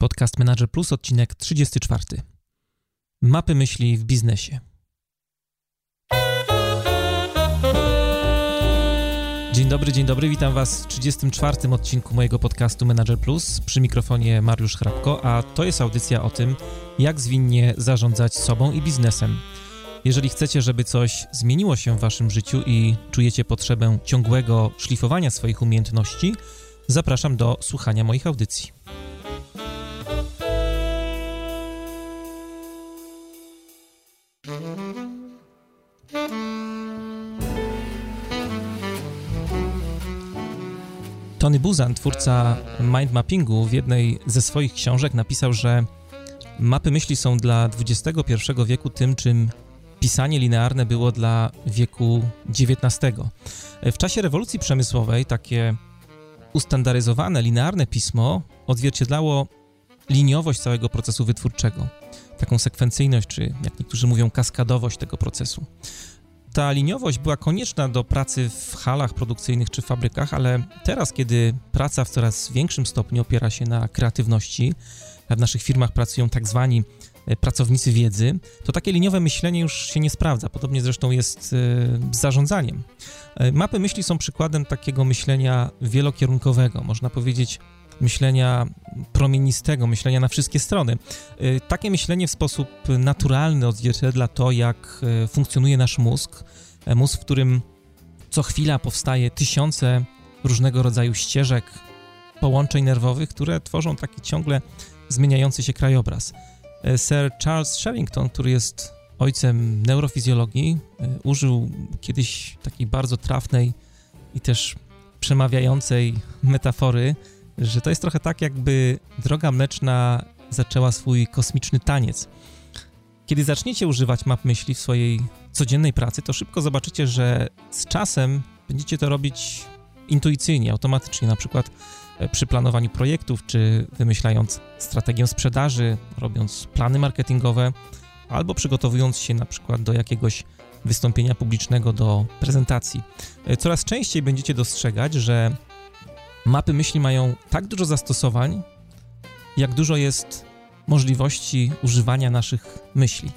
Podcast Manager Plus, odcinek 34. Mapy myśli w biznesie. Dzień dobry, dzień dobry, witam Was w 34. odcinku mojego podcastu Manager Plus. Przy mikrofonie Mariusz Hrabko, a to jest audycja o tym, jak zwinnie zarządzać sobą i biznesem. Jeżeli chcecie, żeby coś zmieniło się w Waszym życiu i czujecie potrzebę ciągłego szlifowania swoich umiejętności, zapraszam do słuchania moich audycji. Tony Buzan, twórca mind mappingu, w jednej ze swoich książek napisał, że mapy myśli są dla XXI wieku tym, czym pisanie linearne było dla wieku XIX. W czasie rewolucji przemysłowej takie ustandaryzowane, linearne pismo odzwierciedlało liniowość całego procesu wytwórczego, taką sekwencyjność, czy jak niektórzy mówią, kaskadowość tego procesu. Ta liniowość była konieczna do pracy w halach produkcyjnych czy fabrykach, ale teraz, kiedy praca w coraz większym stopniu opiera się na kreatywności, a w naszych firmach pracują tak zwani e, pracownicy wiedzy, to takie liniowe myślenie już się nie sprawdza. Podobnie zresztą jest e, z zarządzaniem. E, mapy myśli są przykładem takiego myślenia wielokierunkowego, można powiedzieć myślenia promienistego, myślenia na wszystkie strony. Y, takie myślenie w sposób naturalny odzwierciedla to, jak y, funkcjonuje nasz mózg. E, mózg, w którym co chwila powstaje tysiące różnego rodzaju ścieżek, połączeń nerwowych, które tworzą taki ciągle zmieniający się krajobraz. E, Sir Charles Sherrington, który jest ojcem neurofizjologii, e, użył kiedyś takiej bardzo trafnej i też przemawiającej metafory, że to jest trochę tak, jakby droga mleczna zaczęła swój kosmiczny taniec. Kiedy zaczniecie używać map myśli w swojej codziennej pracy, to szybko zobaczycie, że z czasem będziecie to robić intuicyjnie, automatycznie, na przykład e, przy planowaniu projektów, czy wymyślając strategię sprzedaży, robiąc plany marketingowe, albo przygotowując się na przykład do jakiegoś wystąpienia publicznego, do prezentacji. E, coraz częściej będziecie dostrzegać, że mapy myśli mają tak dużo zastosowań, jak dużo jest możliwości używania naszych myśli,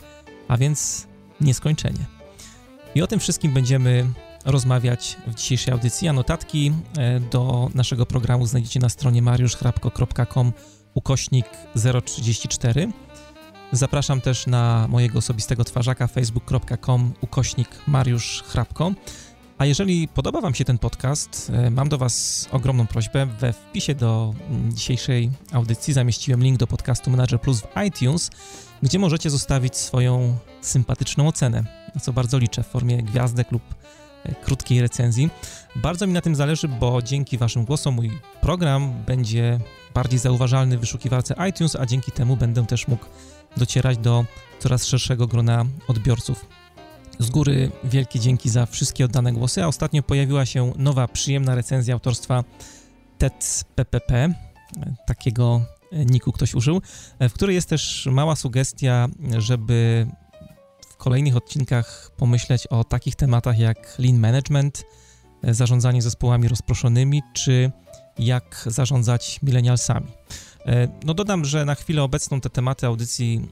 a więc nieskończenie. I o tym wszystkim będziemy rozmawiać w dzisiejszej audycji. A notatki e, do naszego programu znajdziecie na stronie mariuszchrapko.com ukośnik 034. Zapraszam też na mojego osobistego twarzaka facebook.com ukośnik Mariusz Hrabko. A jeżeli podoba Wam się ten podcast, e, mam do Was ogromną prośbę. We wpisie do mm, dzisiejszej audycji zamieściłem link do podcastu Manager Plus w iTunes, gdzie możecie zostawić swoją sympatyczną ocenę, na co bardzo liczę w formie gwiazdek lub e, krótkiej recenzji. Bardzo mi na tym zależy, bo dzięki Waszym głosom mój program będzie bardziej zauważalny w wyszukiwarce iTunes, a dzięki temu będę też mógł docierać do coraz szerszego grona odbiorców. Z góry wielkie dzięki za wszystkie oddane głosy, a ostatnio pojawiła się nowa, przyjemna recenzja autorstwa TEDPPP, takiego niku ktoś użył, w której jest też mała sugestia, żeby w kolejnych odcinkach pomyśleć o takich tematach jak lean management, zarządzanie zespołami rozproszonymi, czy jak zarządzać milenialsami. No dodam, że na chwilę obecną te tematy audycji,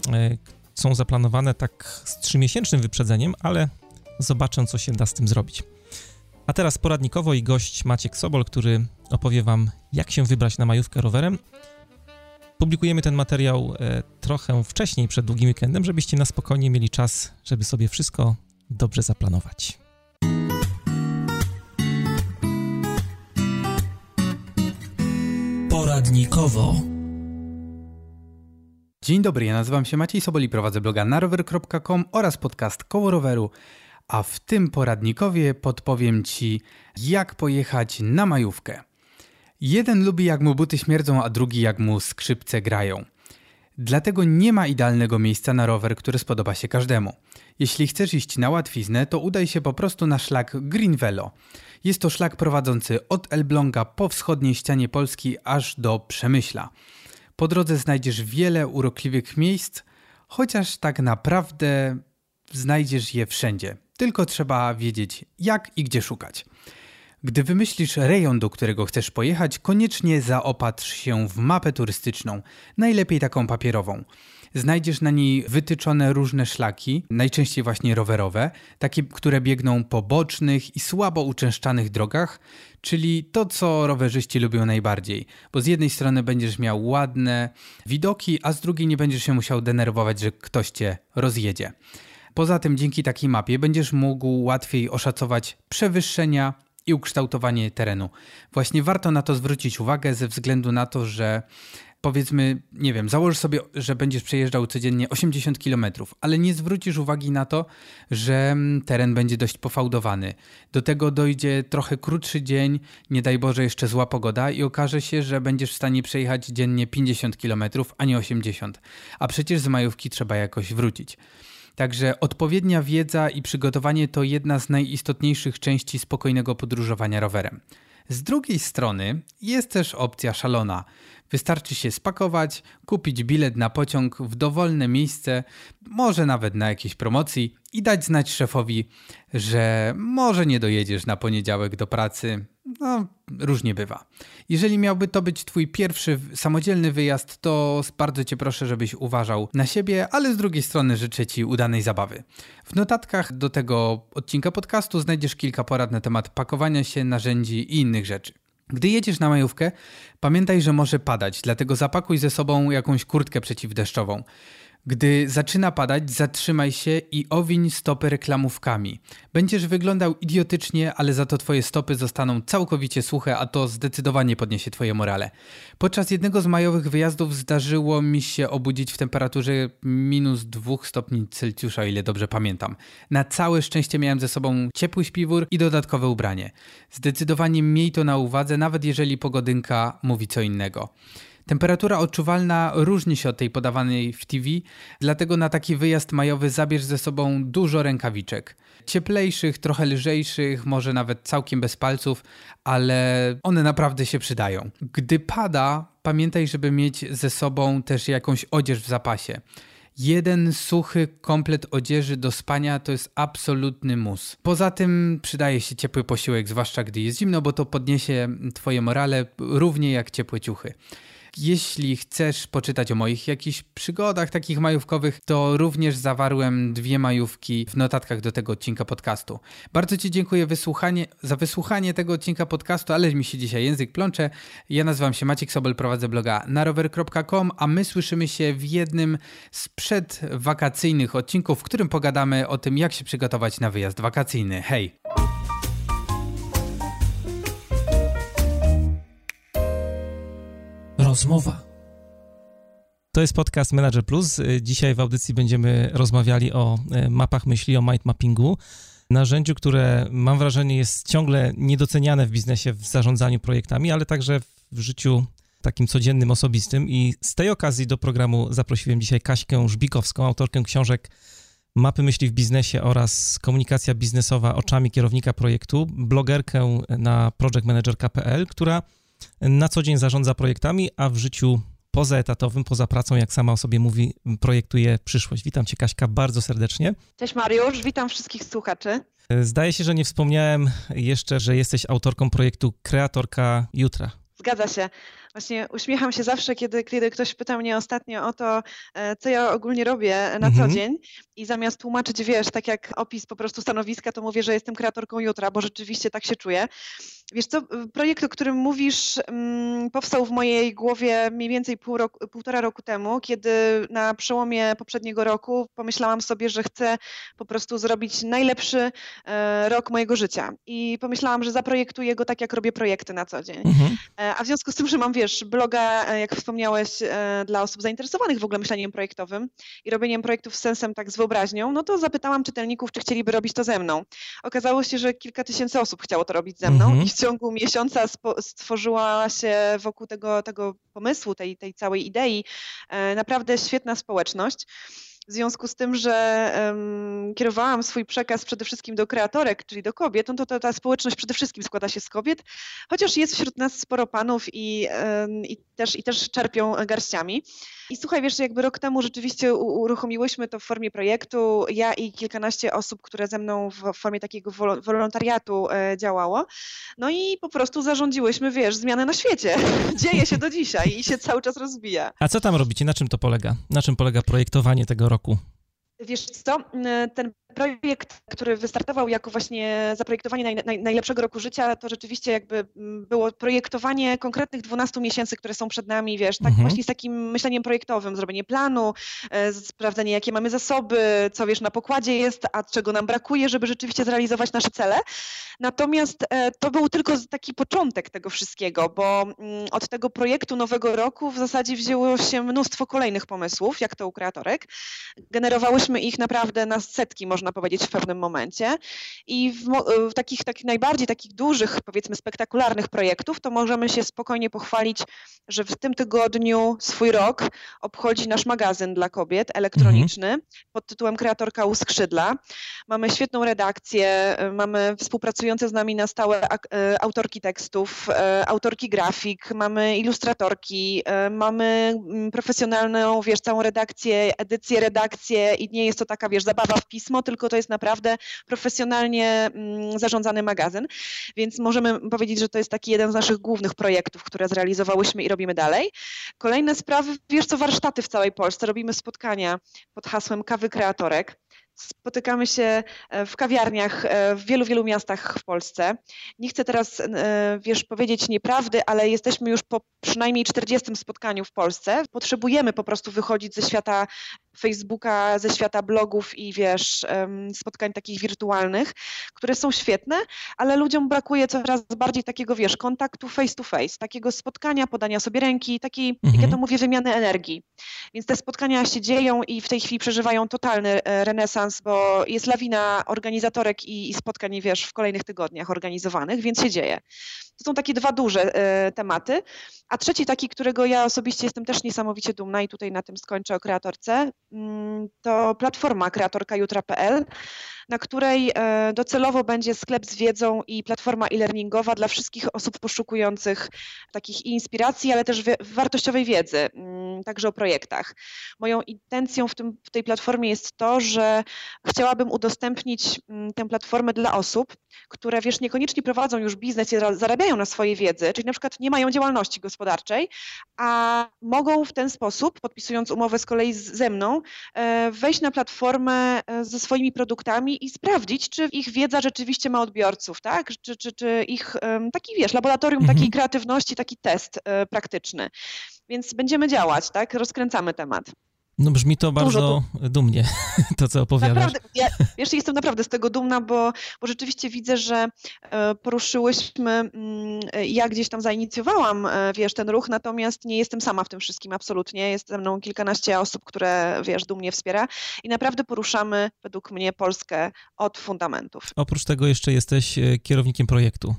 są zaplanowane tak z trzymiesięcznym wyprzedzeniem, ale zobaczę, co się da z tym zrobić. A teraz poradnikowo i gość Maciek Sobol, który opowie Wam, jak się wybrać na majówkę rowerem. Publikujemy ten materiał e, trochę wcześniej, przed długim weekendem, żebyście na spokojnie mieli czas, żeby sobie wszystko dobrze zaplanować. Poradnikowo. Dzień dobry, ja nazywam się Maciej Sobol i prowadzę bloga narower.com oraz podcast Koło Roweru, a w tym poradnikowie podpowiem Ci, jak pojechać na majówkę. Jeden lubi jak mu buty śmierdzą, a drugi jak mu skrzypce grają. Dlatego nie ma idealnego miejsca na rower, które spodoba się każdemu. Jeśli chcesz iść na łatwiznę, to udaj się po prostu na szlak Green Velo. Jest to szlak prowadzący od Elbląga po wschodniej ścianie Polski aż do Przemyśla. Po drodze znajdziesz wiele urokliwych miejsc, chociaż tak naprawdę znajdziesz je wszędzie. Tylko trzeba wiedzieć jak i gdzie szukać. Gdy wymyślisz rejon, do którego chcesz pojechać, koniecznie zaopatrz się w mapę turystyczną, najlepiej taką papierową. Znajdziesz na niej wytyczone różne szlaki, najczęściej właśnie rowerowe, takie, które biegną po bocznych i słabo uczęszczanych drogach, czyli to, co rowerzyści lubią najbardziej, bo z jednej strony będziesz miał ładne widoki, a z drugiej nie będziesz się musiał denerwować, że ktoś cię rozjedzie. Poza tym dzięki takiej mapie będziesz mógł łatwiej oszacować przewyższenia i ukształtowanie terenu. Właśnie warto na to zwrócić uwagę ze względu na to, że powiedzmy, nie wiem, założysz sobie, że będziesz przejeżdżał codziennie 80 km, ale nie zwrócisz uwagi na to, że mm, teren będzie dość pofałdowany. Do tego dojdzie trochę krótszy dzień, nie daj Boże jeszcze zła pogoda i okaże się, że będziesz w stanie przejechać dziennie 50 km, a nie 80. A przecież z majówki trzeba jakoś wrócić. Także odpowiednia wiedza i przygotowanie to jedna z najistotniejszych części spokojnego podróżowania rowerem. Z drugiej strony jest też opcja szalona. Wystarczy się spakować, kupić bilet na pociąg w dowolne miejsce, może nawet na jakiejś promocji i dać znać szefowi, że może nie dojedziesz na poniedziałek do pracy. No, różnie bywa. Jeżeli miałby to być Twój pierwszy samodzielny wyjazd, to bardzo Cię proszę, żebyś uważał na siebie, ale z drugiej strony życzę Ci udanej zabawy. W notatkach do tego odcinka podcastu znajdziesz kilka porad na temat pakowania się, narzędzi i innych rzeczy. Gdy jedziesz na majówkę, pamiętaj, że może padać, dlatego zapakuj ze sobą jakąś kurtkę przeciwdeszczową. Gdy zaczyna padać, zatrzymaj się i owiń stopy reklamówkami. Będziesz wyglądał idiotycznie, ale za to twoje stopy zostaną całkowicie suche, a to zdecydowanie podniesie twoje morale. Podczas jednego z majowych wyjazdów zdarzyło mi się obudzić w temperaturze minus 2 stopni Celsjusza, o ile dobrze pamiętam. Na całe szczęście miałem ze sobą ciepły śpiwór i dodatkowe ubranie. Zdecydowanie miej to na uwadze, nawet jeżeli pogodynka mówi co innego. Temperatura odczuwalna różni się od tej podawanej w TV, dlatego na taki wyjazd majowy zabierz ze sobą dużo rękawiczek. Cieplejszych, trochę lżejszych, może nawet całkiem bez palców, ale one naprawdę się przydają. Gdy pada, pamiętaj, żeby mieć ze sobą też jakąś odzież w zapasie. Jeden suchy komplet odzieży do spania to jest absolutny mus. Poza tym przydaje się ciepły posiłek, zwłaszcza gdy jest zimno, bo to podniesie Twoje morale równie jak ciepłe ciuchy. Jeśli chcesz poczytać o moich jakichś przygodach takich majówkowych, to również zawarłem dwie majówki w notatkach do tego odcinka podcastu. Bardzo Ci dziękuję wysłuchanie, za wysłuchanie tego odcinka podcastu, ale mi się dzisiaj język plącze. Ja nazywam się Maciek Sobel, prowadzę bloga narower.com, a my słyszymy się w jednym z przedwakacyjnych odcinków, w którym pogadamy o tym, jak się przygotować na wyjazd wakacyjny. Hej! Rozmowa. To jest podcast Manager Plus. Dzisiaj w audycji będziemy rozmawiali o e, mapach myśli, o mind mappingu. Narzędziu, które mam wrażenie jest ciągle niedoceniane w biznesie, w zarządzaniu projektami, ale także w życiu takim codziennym, osobistym. I z tej okazji do programu zaprosiłem dzisiaj Kaśkę Żbikowską, autorkę książek Mapy myśli w biznesie oraz komunikacja biznesowa oczami kierownika projektu, blogerkę na projectmanager.pl, która na co dzień zarządza projektami, a w życiu pozaetatowym, poza pracą, jak sama o sobie mówi, projektuje przyszłość. Witam Cię, Kaśka, bardzo serdecznie. Cześć Mariusz, witam wszystkich słuchaczy. Zdaje się, że nie wspomniałem jeszcze, że jesteś autorką projektu Kreatorka Jutra. Zgadza się. Właśnie uśmiecham się zawsze, kiedy, kiedy ktoś pyta mnie ostatnio o to, e, co ja ogólnie robię na co mhm. dzień i zamiast tłumaczyć, wiesz, tak jak opis po prostu stanowiska, to mówię, że jestem kreatorką jutra, bo rzeczywiście tak się czuję. Wiesz co, projekt, o którym mówisz, mm, powstał w mojej głowie mniej więcej pół roku, półtora roku temu, kiedy na przełomie poprzedniego roku pomyślałam sobie, że chcę po prostu zrobić najlepszy e, rok mojego życia. I pomyślałam, że zaprojektuję go tak, jak robię projekty na co dzień. Mhm. E, a w związku z tym, że mam, wiesz, bloga, e, jak wspomniałeś, dla osób zainteresowanych w ogóle myśleniem projektowym i robieniem projektów z sensem, tak z wyobraźnią, no to zapytałam czytelników, czy chcieliby robić to ze mną. Okazało się, że kilka tysięcy osób chciało to robić ze mną mhm. i w ciągu miesiąca stworzyła się wokół tego, tego pomysłu, tej, tej całej idei e, naprawdę świetna społeczność. W związku z tym, że um, kierowałam swój przekaz przede wszystkim do kreatorek, czyli do kobiet, no to, to ta społeczność przede wszystkim składa się z kobiet, chociaż jest wśród nas sporo panów i, um, i, też, i też czerpią garściami. I słuchaj, wiesz, jakby rok temu rzeczywiście uruchomiłyśmy to w formie projektu. Ja i kilkanaście osób, które ze mną w formie takiego wolontariatu e, działało. No i po prostu zarządziłyśmy, wiesz, zmianę na świecie. Dzieje się do dzisiaj i się cały czas rozwija. A co tam robicie? Na czym to polega? Na czym polega projektowanie tego roku? Wiesz co, ten projekt, który wystartował jako właśnie zaprojektowanie naj, naj, najlepszego roku życia, to rzeczywiście jakby mm, było projektowanie konkretnych 12 miesięcy, które są przed nami, wiesz, tak mhm. właśnie z takim myśleniem projektowym, zrobienie planu, e, sprawdzenie jakie mamy zasoby, co wiesz na pokładzie jest, a czego nam brakuje, żeby rzeczywiście zrealizować nasze cele. Natomiast e, to był tylko taki początek tego wszystkiego, bo mm, od tego projektu nowego roku w zasadzie wzięło się mnóstwo kolejnych pomysłów, jak to u kreatorek. Generowałyśmy ich naprawdę na setki, można można powiedzieć, w pewnym momencie. I w, w takich, takich najbardziej takich dużych, powiedzmy, spektakularnych projektów, to możemy się spokojnie pochwalić, że w tym tygodniu swój rok obchodzi nasz magazyn dla kobiet elektroniczny mhm. pod tytułem Kreatorka u skrzydla. Mamy świetną redakcję, mamy współpracujące z nami na stałe e, autorki tekstów, e, autorki grafik, mamy ilustratorki, e, mamy mm, profesjonalną, wiesz, całą redakcję, edycję, redakcję i nie jest to taka, wiesz, zabawa w pismo, tylko to jest naprawdę profesjonalnie mm, zarządzany magazyn, więc możemy powiedzieć, że to jest taki jeden z naszych głównych projektów, które zrealizowałyśmy i robimy dalej. Kolejne sprawy, wiesz co, warsztaty w całej Polsce, robimy spotkania pod hasłem Kawy Kreatorek. Spotykamy się e, w kawiarniach e, w wielu, wielu miastach w Polsce. Nie chcę teraz, e, wiesz, powiedzieć nieprawdy, ale jesteśmy już po przynajmniej 40 spotkaniu w Polsce. Potrzebujemy po prostu wychodzić ze świata Facebooka, ze świata blogów i wiesz, spotkań takich wirtualnych, które są świetne, ale ludziom brakuje coraz bardziej takiego, wiesz, kontaktu face to face, takiego spotkania, podania sobie ręki, takiej, mhm. jak ja to mhm. mówię, wymiany energii. Więc te spotkania się dzieją i w tej chwili przeżywają totalny renesans bo jest lawina organizatorek i, i spotkań, wiesz, w kolejnych tygodniach organizowanych, więc się dzieje. To są takie dwa duże e, tematy. A trzeci taki, którego ja osobiście jestem też niesamowicie dumna i tutaj na tym skończę o kreatorce, to platforma kreatorkajutra.pl na której e, docelowo będzie sklep z wiedzą i platforma e-learningowa dla wszystkich osób poszukujących takich inspiracji, ale też wartościowej wiedzy, mm, także o projektach. Moją intencją w, tym, w tej platformie jest to, że chciałabym udostępnić mm, tę platformę dla osób, które wiesz, niekoniecznie prowadzą już biznes i zarabiają na swojej wiedzy, czyli na przykład nie mają działalności gospodarczej, a mogą w ten sposób, podpisując umowę z kolei ze mną, e, wejść na platformę e, ze swoimi produktami i sprawdzić, czy ich wiedza rzeczywiście ma odbiorców, tak? Czy, czy, czy ich taki, wiesz, laboratorium mhm. takiej kreatywności, taki test e, praktyczny. Więc będziemy działać, tak? Rozkręcamy temat. No brzmi to bardzo dumnie, to co opowiadasz. Naprawdę, ja wiesz, jestem naprawdę z tego dumna, bo, bo rzeczywiście widzę, że e, poruszyłyśmy, mm, ja gdzieś tam zainicjowałam, e, wiesz, ten ruch, natomiast nie jestem sama w tym wszystkim absolutnie. Jest ze mną kilkanaście osób, które, wiesz, dumnie wspiera i naprawdę poruszamy według mnie Polskę od fundamentów. Oprócz tego jeszcze jesteś e, kierownikiem projektu.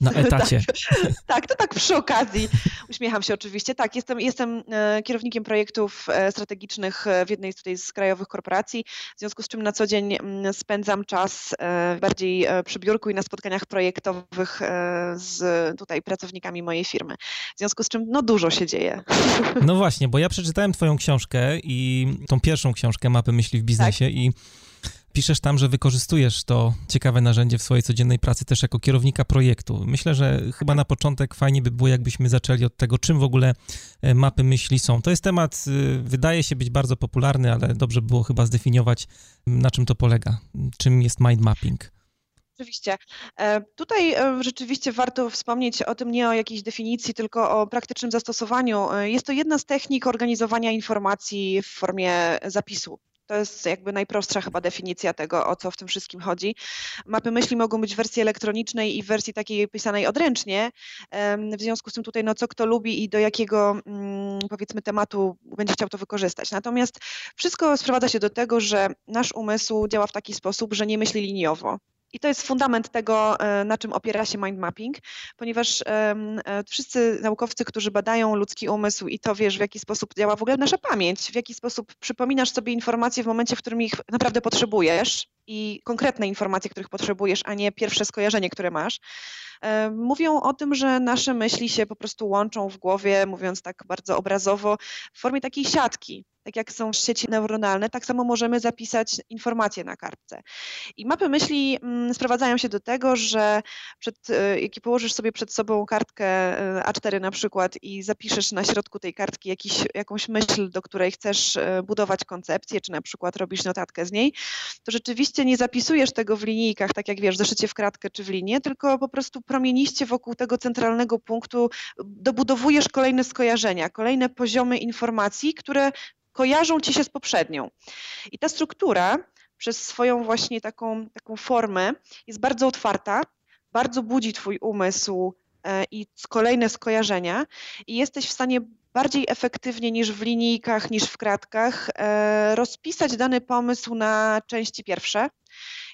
Na etacie. tak, tak, to tak przy okazji. Uśmiecham się oczywiście. Tak, jestem, jestem e, kierownikiem projektów e, strategicznych e, w jednej z tutaj z krajowych korporacji, w związku z czym na co dzień mm, spędzam czas bardziej przy biurku i na spotkaniach projektowych z tutaj pracownikami mojej firmy. W związku z czym no dużo się dzieje. No właśnie, bo ja przeczytałem twoją książkę i tą pierwszą książkę Mapy Myśli w Biznesie tak? i Piszesz tam, że wykorzystujesz to ciekawe narzędzie w swojej codziennej pracy też jako kierownika projektu. Myślę, że chyba na początek fajnie by było, jakbyśmy zaczęli od tego, czym w ogóle e, mapy myśli są. To jest temat, y, wydaje się być bardzo popularny, ale dobrze było chyba zdefiniować, na czym to polega. Czym jest mind mapping? Oczywiście. E, tutaj e, rzeczywiście warto wspomnieć o tym nie o jakiejś definicji, tylko o praktycznym zastosowaniu. Jest to jedna z technik organizowania informacji w formie zapisu. To jest jakby najprostsza chyba definicja tego, o co w tym wszystkim chodzi. Mapy myśli mogą być w wersji elektronicznej i w wersji takiej pisanej odręcznie. W związku z tym tutaj, no co kto lubi i do jakiego mm, powiedzmy tematu będzie chciał to wykorzystać. Natomiast wszystko sprowadza się do tego, że nasz umysł działa w taki sposób, że nie myśli liniowo I to jest fundament tego, e, na czym opiera się mind mapping, ponieważ e, wszyscy naukowcy, którzy badają ludzki umysł i to wiesz, w jaki sposób działa w ogóle nasza pamięć, w jaki sposób przypominasz sobie informacje w momencie, w którym ich naprawdę potrzebujesz i konkretne informacje, których potrzebujesz, a nie pierwsze skojarzenie, które masz, e, mówią o tym, że nasze myśli się po prostu łączą w głowie, mówiąc tak bardzo obrazowo, w formie takiej siatki tak jak są sieci neuronalne, tak samo możemy zapisać informacje na kartce. I mapy myśli mm, sprowadzają się do tego, że przed, e, jak położysz sobie przed sobą kartkę e, A4 na przykład i zapiszesz na środku tej kartki jakiś, jakąś myśl, do której chcesz e, budować koncepcję, czy na przykład robisz notatkę z niej, to rzeczywiście nie zapisujesz tego w linijkach, tak jak wiesz, zeszycie w kratkę czy w linię, tylko po prostu promieniście wokół tego centralnego punktu dobudowujesz kolejne skojarzenia, kolejne poziomy informacji, które kojarzą ci się z poprzednią. I ta struktura przez swoją właśnie taką, taką formę. Jest bardzo otwarta, bardzo budzi twój umysł e, i kolejne skojarzenia. I jesteś w stanie bardziej efektywnie niż w linijkach, niż w kratkach e, rozpisać dany pomysł na części pierwsze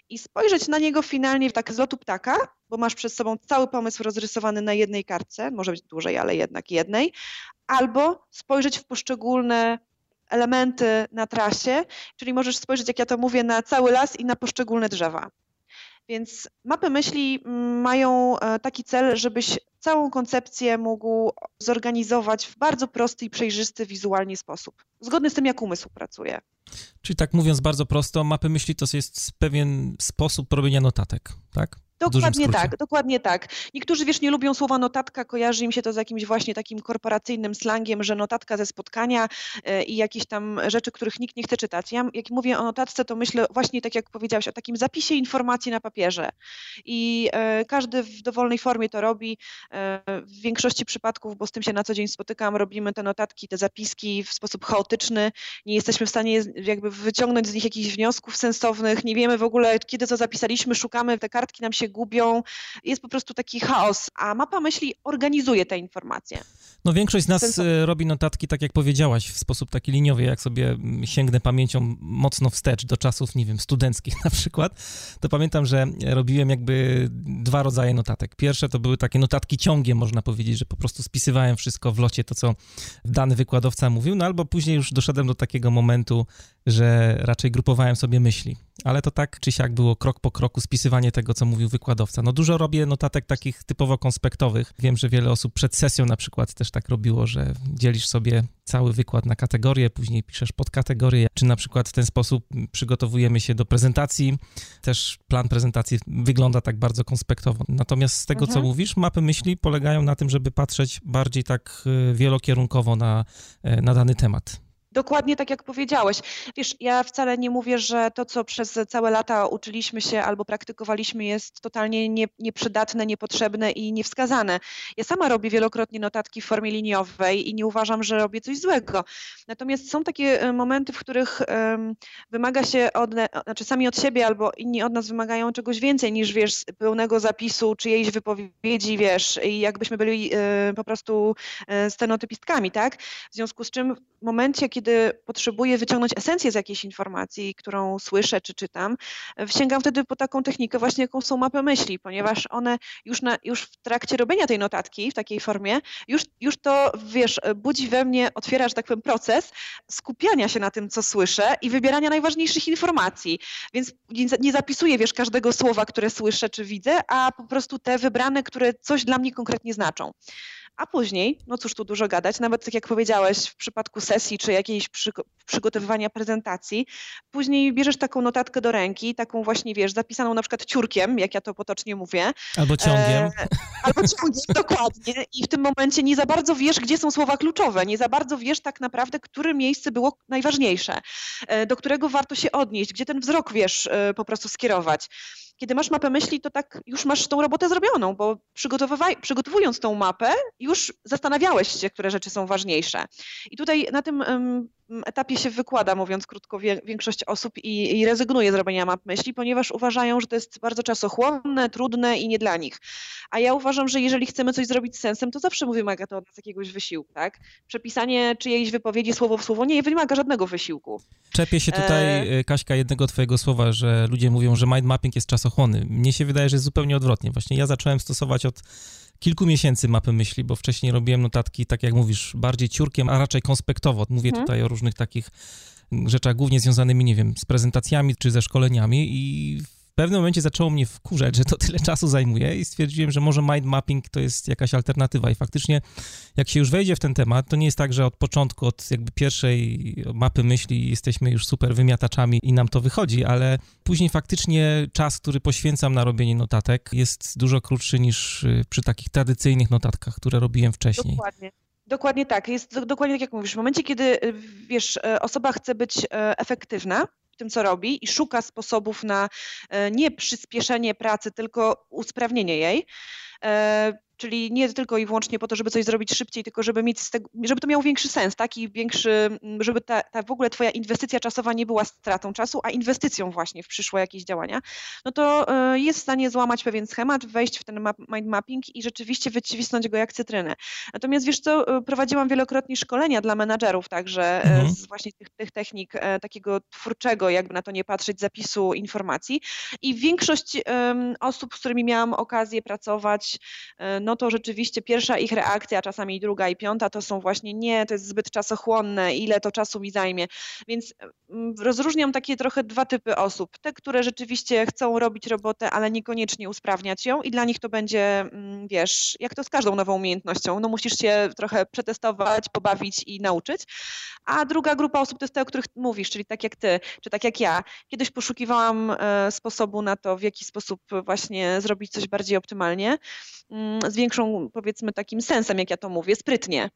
i spojrzeć na niego finalnie tak z lotu ptaka, bo masz przed sobą cały pomysł rozrysowany na jednej kartce, może być dłużej, ale jednak jednej, albo spojrzeć w poszczególne elementy na trasie, czyli możesz spojrzeć, jak ja to mówię, na cały las i na poszczególne drzewa. Więc mapy myśli mm, mają e, taki cel, żebyś całą koncepcję mógł zorganizować w bardzo prosty i przejrzysty wizualnie sposób, zgodny z tym, jak umysł pracuje. Czyli tak mówiąc bardzo prosto, mapy myśli to jest pewien sposób robienia notatek, tak? Dokładnie tak, dokładnie tak. Niektórzy, wiesz, nie lubią słowa notatka, kojarzy im się to z jakimś właśnie takim korporacyjnym slangiem, że notatka ze spotkania e, i jakieś tam rzeczy, których nikt nie chce czytać. Ja jak mówię o notatce, to myślę właśnie tak jak powiedziałeś, o takim zapisie informacji na papierze. I e, każdy w dowolnej formie to robi. E, w większości przypadków, bo z tym się na co dzień spotykam, robimy te notatki, te zapiski w sposób chaotyczny. Nie jesteśmy w stanie jakby wyciągnąć z nich jakichś wniosków sensownych. Nie wiemy w ogóle, kiedy to zapisaliśmy, szukamy, te kartki nam się gubią, jest po prostu taki chaos, a mapa myśli organizuje te informacje. No większość z nas e, robi notatki, tak jak powiedziałaś, w sposób taki liniowy, jak sobie sięgnę pamięcią mocno wstecz do czasów, nie wiem, studenckich na przykład, to pamiętam, że robiłem jakby dwa rodzaje notatek. Pierwsze to były takie notatki ciągiem, można powiedzieć, że po prostu spisywałem wszystko w locie, to co dany wykładowca mówił, no albo później już doszedłem do takiego momentu, że raczej grupowałem sobie myśli. Ale to tak czy siak było krok po kroku spisywanie tego, co mówił wykładowca. No dużo robię notatek takich typowo konspektowych. Wiem, że wiele osób przed sesją na przykład też tak robiło, że dzielisz sobie cały wykład na kategorie, później piszesz podkategorie, czy na przykład w ten sposób przygotowujemy się do prezentacji. Też plan prezentacji wygląda tak bardzo konspektowo. Natomiast z tego, mhm. co mówisz, mapy myśli polegają na tym, żeby patrzeć bardziej tak y, wielokierunkowo na, y, na dany temat. Dokładnie tak jak powiedziałeś. Wiesz, ja wcale nie mówię, że to, co przez całe lata uczyliśmy się albo praktykowaliśmy, jest totalnie nie, nieprzydatne, niepotrzebne i niewskazane. Ja sama robię wielokrotnie notatki w formie liniowej i nie uważam, że robię coś złego. Natomiast są takie e, momenty, w których um, wymaga się od, znaczy sami od siebie albo inni od nas wymagają czegoś więcej niż, wiesz, pełnego zapisu czyjejś wypowiedzi, wiesz, i jakbyśmy byli y, po prostu y, stenotypistkami, tak? W związku z czym w momencie, kiedy kiedy potrzebuję wyciągnąć esencję z jakiejś informacji, którą słyszę czy czytam, sięgam wtedy po taką technikę właśnie, jaką są mapy myśli, ponieważ one już, na, już w trakcie robienia tej notatki w takiej formie, już, już to, wiesz, budzi we mnie, otwiera, że tak powiem, proces skupiania się na tym, co słyszę i wybierania najważniejszych informacji. Więc nie, nie zapisuję, wiesz, każdego słowa, które słyszę czy widzę, a po prostu te wybrane, które coś dla mnie konkretnie znaczą. A później, no cóż tu dużo gadać, nawet tak jak powiedziałeś, w przypadku sesji czy jakiejś przygotowywania prezentacji, później bierzesz taką notatkę do ręki, taką właśnie, wiesz, zapisaną na przykład ciurkiem, jak ja to potocznie mówię. Albo ciągiem. E, albo ciągiem, dokładnie. I w tym momencie nie za bardzo wiesz, gdzie są słowa kluczowe, nie za bardzo wiesz tak naprawdę, które miejsce było najważniejsze, e, do którego warto się odnieść, gdzie ten wzrok, wiesz, e, po prostu skierować kiedy masz mapę myśli, to tak już masz tą robotę zrobioną, bo przygotowując tą mapę, już zastanawiałeś się, które rzeczy są ważniejsze. I tutaj na tym etapie się wykłada, mówiąc krótko, większość osób i, i rezygnuje z robienia map myśli, ponieważ uważają, że to jest bardzo czasochłonne, trudne i nie dla nich. A ja uważam, że jeżeli chcemy coś zrobić z sensem, to zawsze wymaga to od nas jakiegoś wysiłku, tak? Przepisanie czyjejś wypowiedzi słowo w słowo nie wymaga żadnego wysiłku. Czepię się tutaj, e... Kaśka, jednego twojego słowa, że ludzie mówią, że mind mapping jest czasochłonny. Mnie się wydaje, że jest zupełnie odwrotnie. Właśnie ja zacząłem stosować od kilku miesięcy mapy myśli, bo wcześniej robiłem notatki, tak jak mówisz, bardziej ciurkiem, a raczej konspektowo. Mówię hmm. tutaj o różnych takich rzeczach głównie związanymi, nie wiem, z prezentacjami czy ze szkoleniami i pewnym momencie zaczęło mnie wkurzać, że to tyle czasu zajmuje i stwierdziłem, że może mind mapping to jest jakaś alternatywa i faktycznie jak się już wejdzie w ten temat, to nie jest tak, że od początku, od jakby pierwszej mapy myśli jesteśmy już super wymiataczami i nam to wychodzi, ale później faktycznie czas, który poświęcam na robienie notatek jest dużo krótszy niż y, przy takich tradycyjnych notatkach, które robiłem wcześniej. Dokładnie. Dokładnie tak. Jest dokładnie tak, jak mówisz. W momencie, kiedy y, wiesz, y, osoba chce być efektywna, tym, co robi i szuka sposobów na e, nie przyspieszenie pracy, tylko usprawnienie jej, e, czyli nie tylko i wyłącznie po to, żeby coś zrobić szybciej, tylko żeby mieć tego, żeby to miało większy sens, taki większy, mm, żeby ta, ta w ogóle twoja inwestycja czasowa nie była stratą czasu, a inwestycją właśnie w przyszłe jakieś działania, no to e, jest w stanie złamać pewien schemat, wejść w ten map, mind mapping i rzeczywiście wycisnąć go jak cytrynę. Natomiast wiesz co, e, prowadziłam wielokrotnie szkolenia dla menadżerów także e, mhm. z właśnie tych, tych technik takiego twórczego, jakby na to nie patrzeć, zapisu informacji i większość um, osób, z którymi miałam okazję pracować, no no to rzeczywiście pierwsza ich reakcja, a czasami druga i piąta to są właśnie nie, to jest zbyt czasochłonne, ile to czasu mi zajmie. Więc mm, rozróżniam takie trochę dwa typy osób. Te, które rzeczywiście chcą robić robotę, ale niekoniecznie usprawniać ją i dla nich to będzie, mm, wiesz, jak to z każdą nową umiejętnością, no musisz się trochę przetestować, pobawić i nauczyć. A druga grupa osób to jest te, o których mówisz, czyli tak jak ty, czy tak jak ja. Kiedyś poszukiwałam e, sposobu na to, w jaki sposób właśnie zrobić coś bardziej optymalnie. Mm, z większą, powiedzmy, takim sensem, jak ja to mówię, sprytnie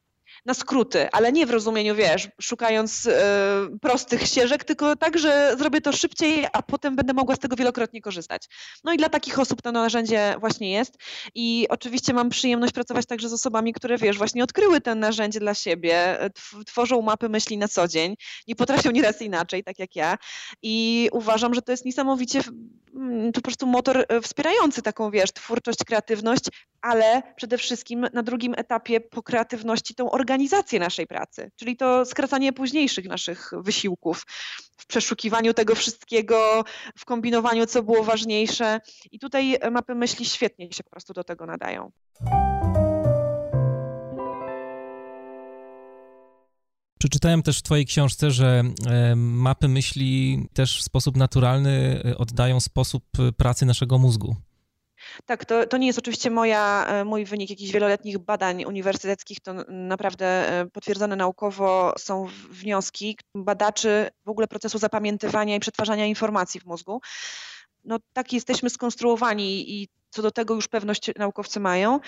na skróty, ale nie w rozumieniu, wiesz, szukając y, prostych ścieżek, tylko tak, że zrobię to szybciej, a potem będę mogła z tego wielokrotnie korzystać. No i dla takich osób to narzędzie właśnie jest i oczywiście mam przyjemność pracować także z osobami, które, wiesz, właśnie odkryły to narzędzie dla siebie, tworzą mapy myśli na co dzień, nie potrafią nieraz inaczej, tak jak ja i uważam, że to jest niesamowicie mm, po prostu motor e, wspierający taką, wiesz, twórczość, kreatywność, ale przede wszystkim na drugim etapie po kreatywności tą organizację naszej pracy, czyli to skracanie późniejszych naszych wysiłków w przeszukiwaniu tego wszystkiego, w kombinowaniu, co było ważniejsze. I tutaj mapy myśli świetnie się po prostu do tego nadają. Przeczytałem też w Twojej książce, że e, mapy myśli też w sposób naturalny e, oddają sposób pracy naszego mózgu. Tak, to, to nie jest oczywiście moja, e, mój wynik jakichś wieloletnich badań uniwersyteckich, to naprawdę e, potwierdzone naukowo są wnioski badaczy w ogóle procesu zapamiętywania i przetwarzania informacji w mózgu. No tak jesteśmy skonstruowani i co do tego już pewność naukowcy mają,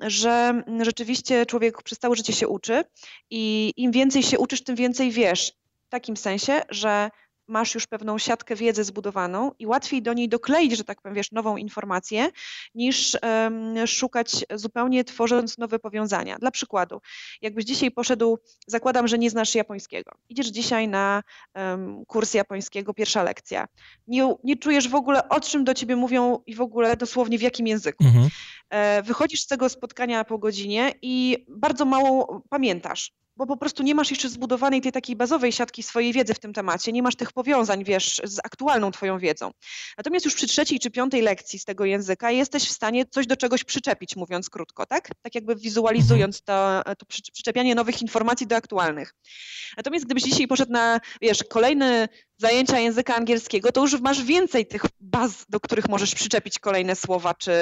że rzeczywiście człowiek przez całe życie się uczy i im więcej się uczysz, tym więcej wiesz. W takim sensie, że masz już pewną siatkę wiedzy zbudowaną i łatwiej do niej dokleić, że tak powiem, wiesz, nową informację, niż um, szukać zupełnie tworząc nowe powiązania. Dla przykładu, jakbyś dzisiaj poszedł, zakładam, że nie znasz japońskiego. Idziesz dzisiaj na um, kurs japońskiego, pierwsza lekcja. Nie, nie czujesz w ogóle, o czym do ciebie mówią i w ogóle dosłownie w jakim języku. Mhm. E, wychodzisz z tego spotkania po godzinie i bardzo mało pamiętasz bo po prostu nie masz jeszcze zbudowanej tej takiej bazowej siatki swojej wiedzy w tym temacie, nie masz tych powiązań, wiesz, z aktualną twoją wiedzą. Natomiast już przy trzeciej czy piątej lekcji z tego języka jesteś w stanie coś do czegoś przyczepić, mówiąc krótko, tak? Tak jakby wizualizując to, to przyczepianie nowych informacji do aktualnych. Natomiast gdybyś dzisiaj poszedł na, wiesz, kolejny zajęcia języka angielskiego, to już masz więcej tych baz, do których możesz przyczepić kolejne słowa, czy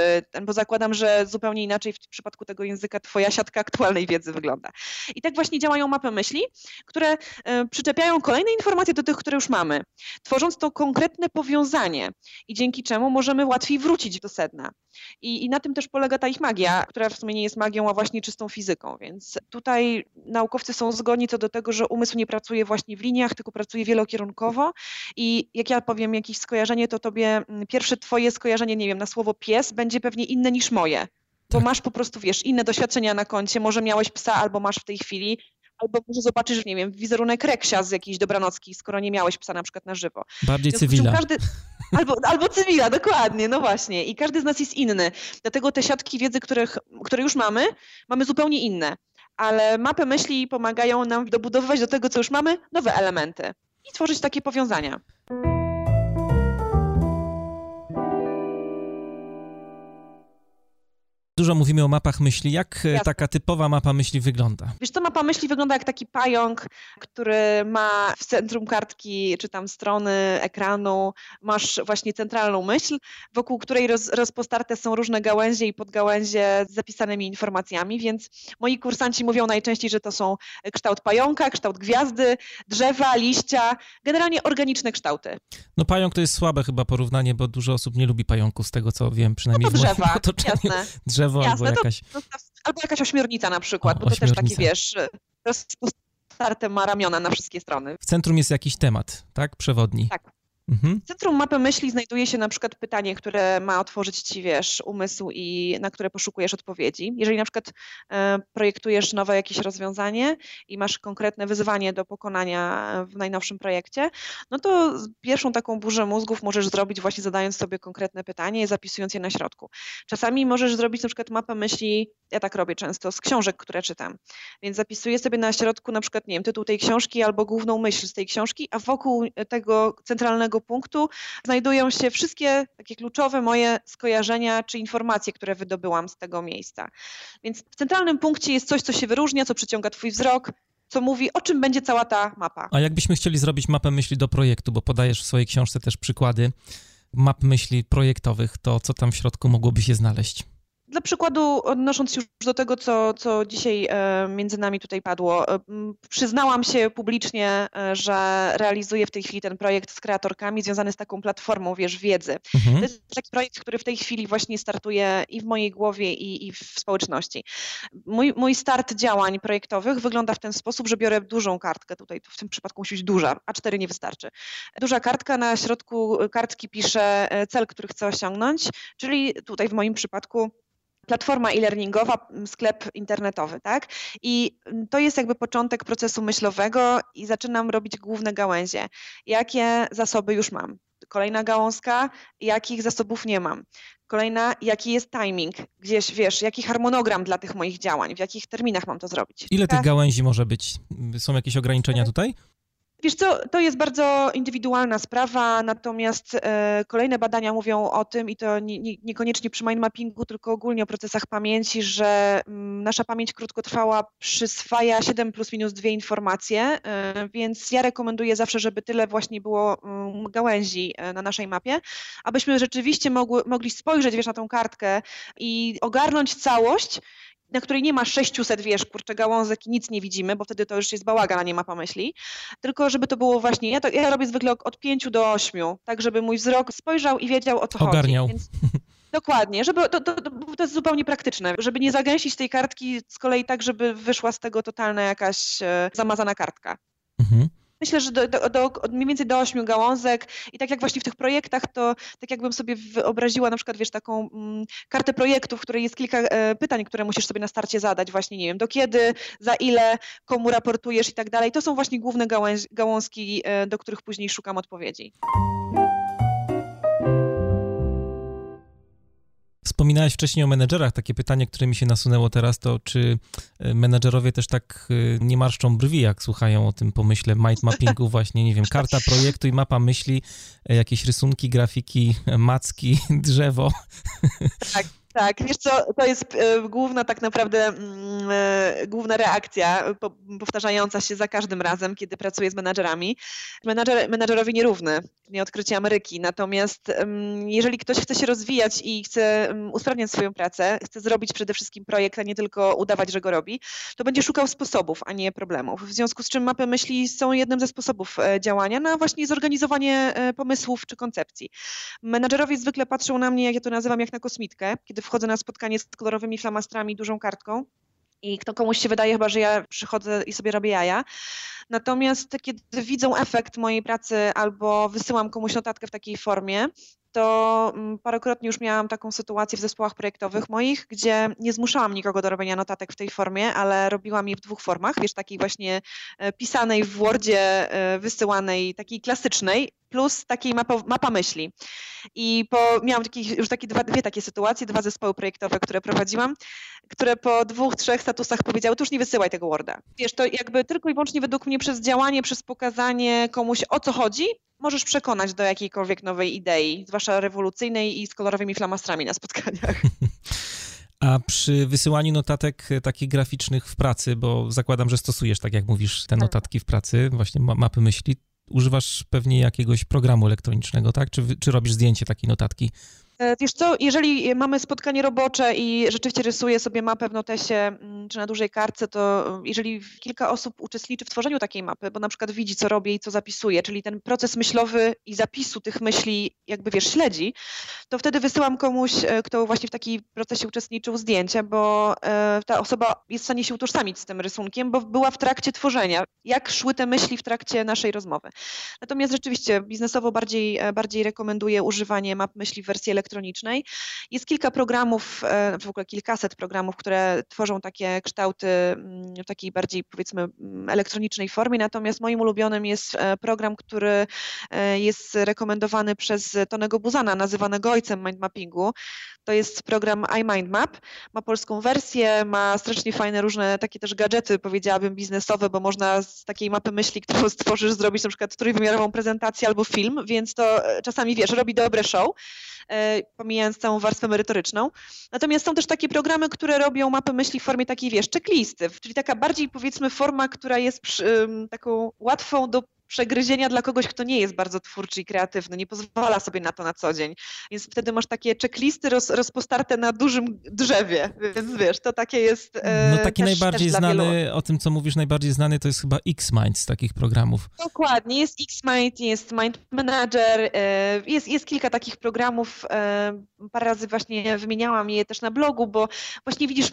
bo zakładam, że zupełnie inaczej w przypadku tego języka twoja siatka aktualnej wiedzy wygląda. I tak właśnie działają mapy myśli, które e, przyczepiają kolejne informacje do tych, które już mamy, tworząc to konkretne powiązanie i dzięki czemu możemy łatwiej wrócić do sedna. I, I na tym też polega ta ich magia, która w sumie nie jest magią, a właśnie czystą fizyką. Więc tutaj naukowcy są zgodni co do tego, że umysł nie pracuje właśnie w liniach, tylko pracuje wielokierunkowo. I jak ja powiem jakieś skojarzenie, to tobie mm, pierwsze twoje skojarzenie, nie wiem, na słowo pies będzie pewnie inne niż moje. Bo tak. masz po prostu, wiesz, inne doświadczenia na koncie, może miałeś psa albo masz w tej chwili, albo może zobaczysz, nie wiem, wizerunek reksia z jakiejś dobranocki, skoro nie miałeś psa na przykład na żywo. Bardziej cywila. Każdy, albo, albo cywila, dokładnie, no właśnie. I każdy z nas jest inny. Dlatego te siatki wiedzy, których, które już mamy, mamy zupełnie inne. Ale mapy myśli pomagają nam dobudowywać do tego, co już mamy, nowe elementy i tworzyć takie powiązania. Dużo mówimy o mapach myśli. Jak e, Jasne. taka typowa mapa myśli wygląda? Wiesz co, mapa myśli wygląda jak taki pająk, który ma w centrum kartki czy tam strony ekranu, masz właśnie centralną myśl, wokół której roz, rozpostarte są różne gałęzie i podgałęzie z zapisanymi informacjami, więc moi kursanci mówią najczęściej, że to są kształt pająka, kształt gwiazdy, drzewa, liścia, generalnie organiczne kształty. No pająk to jest słabe chyba porównanie, bo dużo osób nie lubi pająków, z tego co wiem, przynajmniej No to w moim drzewa, otoczeniu. jasne. Drzewo Jasne, albo to- jakaś... Albo jakaś ośmiornica na przykład, O, bo to też taki, wiesz, rozpostarte ma ramiona na wszystkie strony. W centrum jest jakiś temat, tak? Przewodni. Tak. Mhm. W centrum mapy myśli znajduje się na przykład pytanie, które ma otworzyć ci, wiesz, umysł i na które poszukujesz odpowiedzi. Jeżeli na przykład e, projektujesz nowe jakieś rozwiązanie i masz konkretne wyzwanie do pokonania w najnowszym projekcie, no to pierwszą taką burzę mózgów możesz zrobić właśnie zadając sobie konkretne pytanie i zapisując je na środku. Czasami możesz zrobić na przykład mapę myśli, ja tak robię często, z książek, które czytam. Więc zapisuję sobie na środku na przykład, nie wiem, tytuł tej książki albo główną myśl z tej książki, a wokół tego centralnego punktu znajdują się wszystkie takie kluczowe moje skojarzenia czy informacje, które wydobyłam z tego miejsca. Więc w centralnym punkcie jest coś, co się wyróżnia, co przyciąga twój wzrok, co mówi, o czym będzie cała ta mapa. A jakbyśmy chcieli zrobić mapę myśli do projektu, bo podajesz w swojej książce też przykłady map myśli projektowych, to co tam w środku mogłoby się znaleźć? Dla przykładu, odnosząc już do tego, co, co dzisiaj e, między nami tutaj padło, e, przyznałam się publicznie, e, że realizuję w tej chwili ten projekt z kreatorkami związany z taką platformą, wiesz, wiedzy. To Mhm. jest taki projekt, który w tej chwili właśnie startuje i w mojej głowie, i, i w społeczności. Mój, mój start działań projektowych wygląda w ten sposób, że biorę dużą kartkę, tutaj w tym przypadku musi być duża, A4 nie wystarczy. Duża kartka, na środku kartki piszę cel, który chcę osiągnąć, czyli tutaj w moim przypadku platforma e-learningowa, sklep internetowy, tak? I to jest jakby początek procesu myślowego i zaczynam robić główne gałęzie. Jakie zasoby już mam? Kolejna gałązka, jakich zasobów nie mam. Kolejna, jaki jest timing, gdzieś wiesz, jaki harmonogram dla tych moich działań, w jakich terminach mam to zrobić. Ile tych gałęzi może być? Są jakieś ograniczenia tutaj? Wiesz co, to jest bardzo indywidualna sprawa, natomiast e, kolejne badania mówią o tym i to nie, nie, niekoniecznie przy mind mappingu, tylko ogólnie o procesach pamięci, że mm, nasza pamięć krótkotrwała przyswaja 7 plus minus 2 informacje, e, więc ja rekomenduję zawsze, żeby tyle właśnie było mm, gałęzi e, na naszej mapie, abyśmy rzeczywiście mogły, mogli spojrzeć wiesz, na tą kartkę i ogarnąć całość, na której nie ma 600, wiesz, kurczę, gałązek i nic nie widzimy, bo wtedy to już jest bałagan, a nie mapa myśli. Tylko żeby to było właśnie, ja, to, ja robię zwykle od- od 5 do 8, tak żeby mój wzrok spojrzał i wiedział o co Ogarniał. chodzi. Więc, dokładnie, żeby to, to, to, to jest zupełnie praktyczne, żeby nie zagęścić tej kartki z kolei tak, żeby wyszła z tego totalna jakaś e, zamazana kartka. Mhm. Myślę, że do, do, do, mniej więcej do ośmiu gałązek i tak jak właśnie w tych projektach, to tak jakbym sobie wyobraziła na przykład, wiesz, taką mm, kartę projektu, w której jest kilka e, pytań, które musisz sobie na starcie zadać, właśnie nie wiem, do kiedy, za ile, komu raportujesz i tak dalej. To są właśnie główne gałązki, e, do których później szukam odpowiedzi. Wspominałeś wcześniej o menedżerach. Takie pytanie, które mi się nasunęło teraz, to czy e, menedżerowie też tak e, nie marszczą brwi, jak słuchają o tym pomyśle mind mappingu właśnie, nie wiem, karta projektu i mapa myśli, e, jakieś rysunki, grafiki, macki, drzewo. Tak, wiesz co, to jest e, główna tak naprawdę mm, e, główna reakcja, po, powtarzająca się za każdym razem, kiedy pracuję z menadżerami. Menadżer, menadżerowi nierówny, nie odkrycie Ameryki. Natomiast jeżeli ktoś chce się rozwijać i chce usprawniać swoją pracę, chce zrobić przede wszystkim projekt, a nie tylko udawać, że go robi, to będzie szukał sposobów, a nie problemów. W związku z czym mapy myśli są jednym ze sposobów e, działania na właśnie zorganizowanie pomysłów czy koncepcji. Menadżerowie zwykle patrzą na mnie, jak ja to nazywam, jak na kosmitkę, kiedy wchodzę na spotkanie z kolorowymi flamastrami, dużą kartką. I kto komuś się wydaje chyba, że ja przychodzę i sobie robię jaja. Natomiast kiedy widzą efekt mojej pracy albo wysyłam komuś notatkę w takiej formie, to mm, parokrotnie już miałam taką sytuację w zespołach projektowych moich, gdzie nie zmuszałam nikogo do robienia notatek w tej formie, ale robiłam je w dwóch formach, wiesz, takiej właśnie e, pisanej w Wordzie, e, wysyłanej, takiej klasycznej, plus takiej mapa, mapa myśli. I po, miałam takich, już takie dwa, dwie takie sytuacje, dwa zespoły projektowe, które prowadziłam, które po dwóch, trzech statusach powiedziały, to już nie wysyłaj tego Worda. Wiesz, to jakby tylko i wyłącznie według mnie przez działanie, przez pokazanie komuś o co chodzi, możesz przekonać do jakiejkolwiek nowej idei, zwłaszcza rewolucyjnej i z kolorowymi flamastrami na spotkaniach. A przy wysyłaniu notatek takich graficznych w pracy, bo zakładam, że stosujesz, tak jak mówisz, te tak. notatki w pracy, właśnie mapy myśli, używasz pewnie jakiegoś programu elektronicznego, tak? Czy, czy robisz zdjęcie takiej notatki? E, wiesz co, jeżeli mamy spotkanie robocze i rzeczywiście rysuję sobie mapę w notesie mm, czy na dużej kartce, to mm, jeżeli kilka osób uczestniczy w tworzeniu takiej mapy, bo na przykład widzi, co robię i co zapisuję, czyli ten proces myślowy i zapisu tych myśli jakby, wiesz, śledzi, to wtedy wysyłam komuś, e, kto właśnie w takim procesie uczestniczył zdjęcie, bo e, ta osoba jest w stanie się utożsamić z tym rysunkiem, bo była w trakcie tworzenia. Jak szły te myśli w trakcie naszej rozmowy. Natomiast rzeczywiście biznesowo bardziej, bardziej rekomenduję używanie map myśli w wersji elektronicznej, elektronicznej. Jest kilka programów, e, w ogóle kilkaset programów, które tworzą takie kształty mm, w takiej bardziej powiedzmy mm, elektronicznej formie, natomiast moim ulubionym jest e, program, który e, jest rekomendowany przez Tonego Buzana, nazywanego ojcem mindmappingu. To jest program iMindMap. Ma polską wersję, ma strasznie fajne różne takie też gadżety, powiedziałabym, biznesowe, bo można z takiej mapy myśli, którą stworzysz, zrobić na przykład trójwymiarową prezentację albo film, więc to czasami, wiesz, robi dobre show. E, pomijając całą warstwę merytoryczną. Natomiast są też takie programy, które robią mapy myśli w formie takiej, wiesz, checklisty, czyli taka bardziej powiedzmy forma, która jest przy, taką łatwą do przegryzienia dla kogoś, kto nie jest bardzo twórczy i kreatywny, nie pozwala sobie na to na co dzień. Więc wtedy masz takie checklisty roz, rozpostarte na dużym drzewie, więc wiesz, to takie jest e, No taki też, najbardziej też znany, wielu. o tym co mówisz, najbardziej znany to jest chyba X-Mind z takich programów. Dokładnie, jest X-Mind, jest Mind Manager, e, jest, jest kilka takich programów, e, parę razy właśnie wymieniałam je też na blogu, bo właśnie widzisz,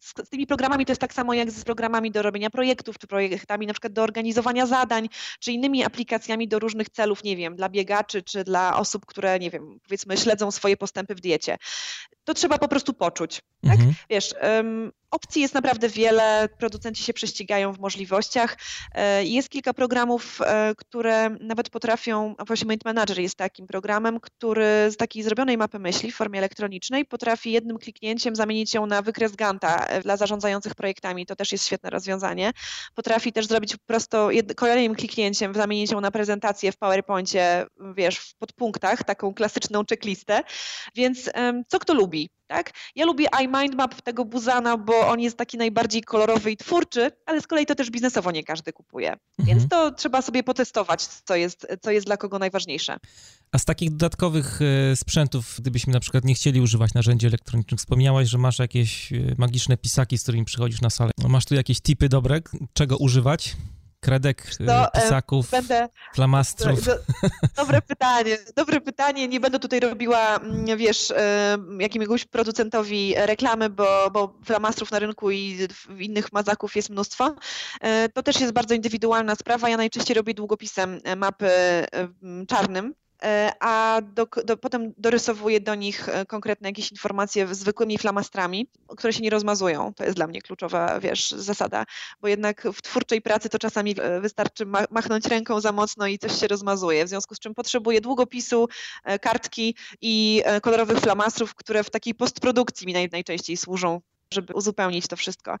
z, tymi programami to jest tak samo jak z programami do robienia projektów, czy projektami na przykład do organizowania zadań, czy innymi aplikacjami do różnych celów, nie wiem, dla biegaczy, czy dla osób, które, nie wiem, powiedzmy śledzą swoje postępy w diecie. To trzeba po prostu poczuć, tak? Mhm. Wiesz, um, Opcji jest naprawdę wiele, producenci się prześcigają w możliwościach. E, jest kilka programów, e, które nawet potrafią, Mind Manager jest takim programem, który z takiej zrobionej mapy myśli w formie elektronicznej potrafi jednym kliknięciem zamienić ją na wykres Ganta dla zarządzających projektami. To też jest świetne rozwiązanie. Potrafi też zrobić po prostu kolejnym kliknięciem zamienić ją na prezentację w PowerPoincie, wiesz, w podpunktach, taką klasyczną checklistę. Więc co kto lubi? Tak? Ja lubię iMindMap tego Buzana, bo on jest taki najbardziej kolorowy i twórczy, ale z kolei to też biznesowo nie każdy kupuje. Mhm. Więc to trzeba sobie potestować, co jest, co jest dla kogo najważniejsze. A z takich dodatkowych e, sprzętów, gdybyśmy na przykład nie chcieli używać narzędzi elektronicznych, wspomniałaś, że masz jakieś e, magiczne pisaki, z którymi przychodzisz na salę. Masz tu jakieś tipy dobre, czego używać? Kredek, to, y, pisaków, będę, flamastrów? Do, dobre pytanie, dobre pytanie. Nie będę tutaj robiła, mm, wiesz, jakiemuś producentowi reklamy, bo, bo flamastrów na rynku i innych mazaków jest mnóstwo. E, to też jest bardzo indywidualna sprawa. Ja najczęściej robię długopisem e, mapy czarnym, E, a do, do, potem dorysowuję do nich e, konkretne jakieś informacje zwykłymi flamastrami, które się nie rozmazują. To jest dla mnie kluczowa, wiesz, zasada, bo jednak w twórczej pracy to czasami e, wystarczy machnąć ręką za mocno i coś się rozmazuje, w związku z czym potrzebuję długopisu, kartki i kolorowych flamastrów, które w takiej postprodukcji mi naj, najczęściej służą żeby uzupełnić to wszystko.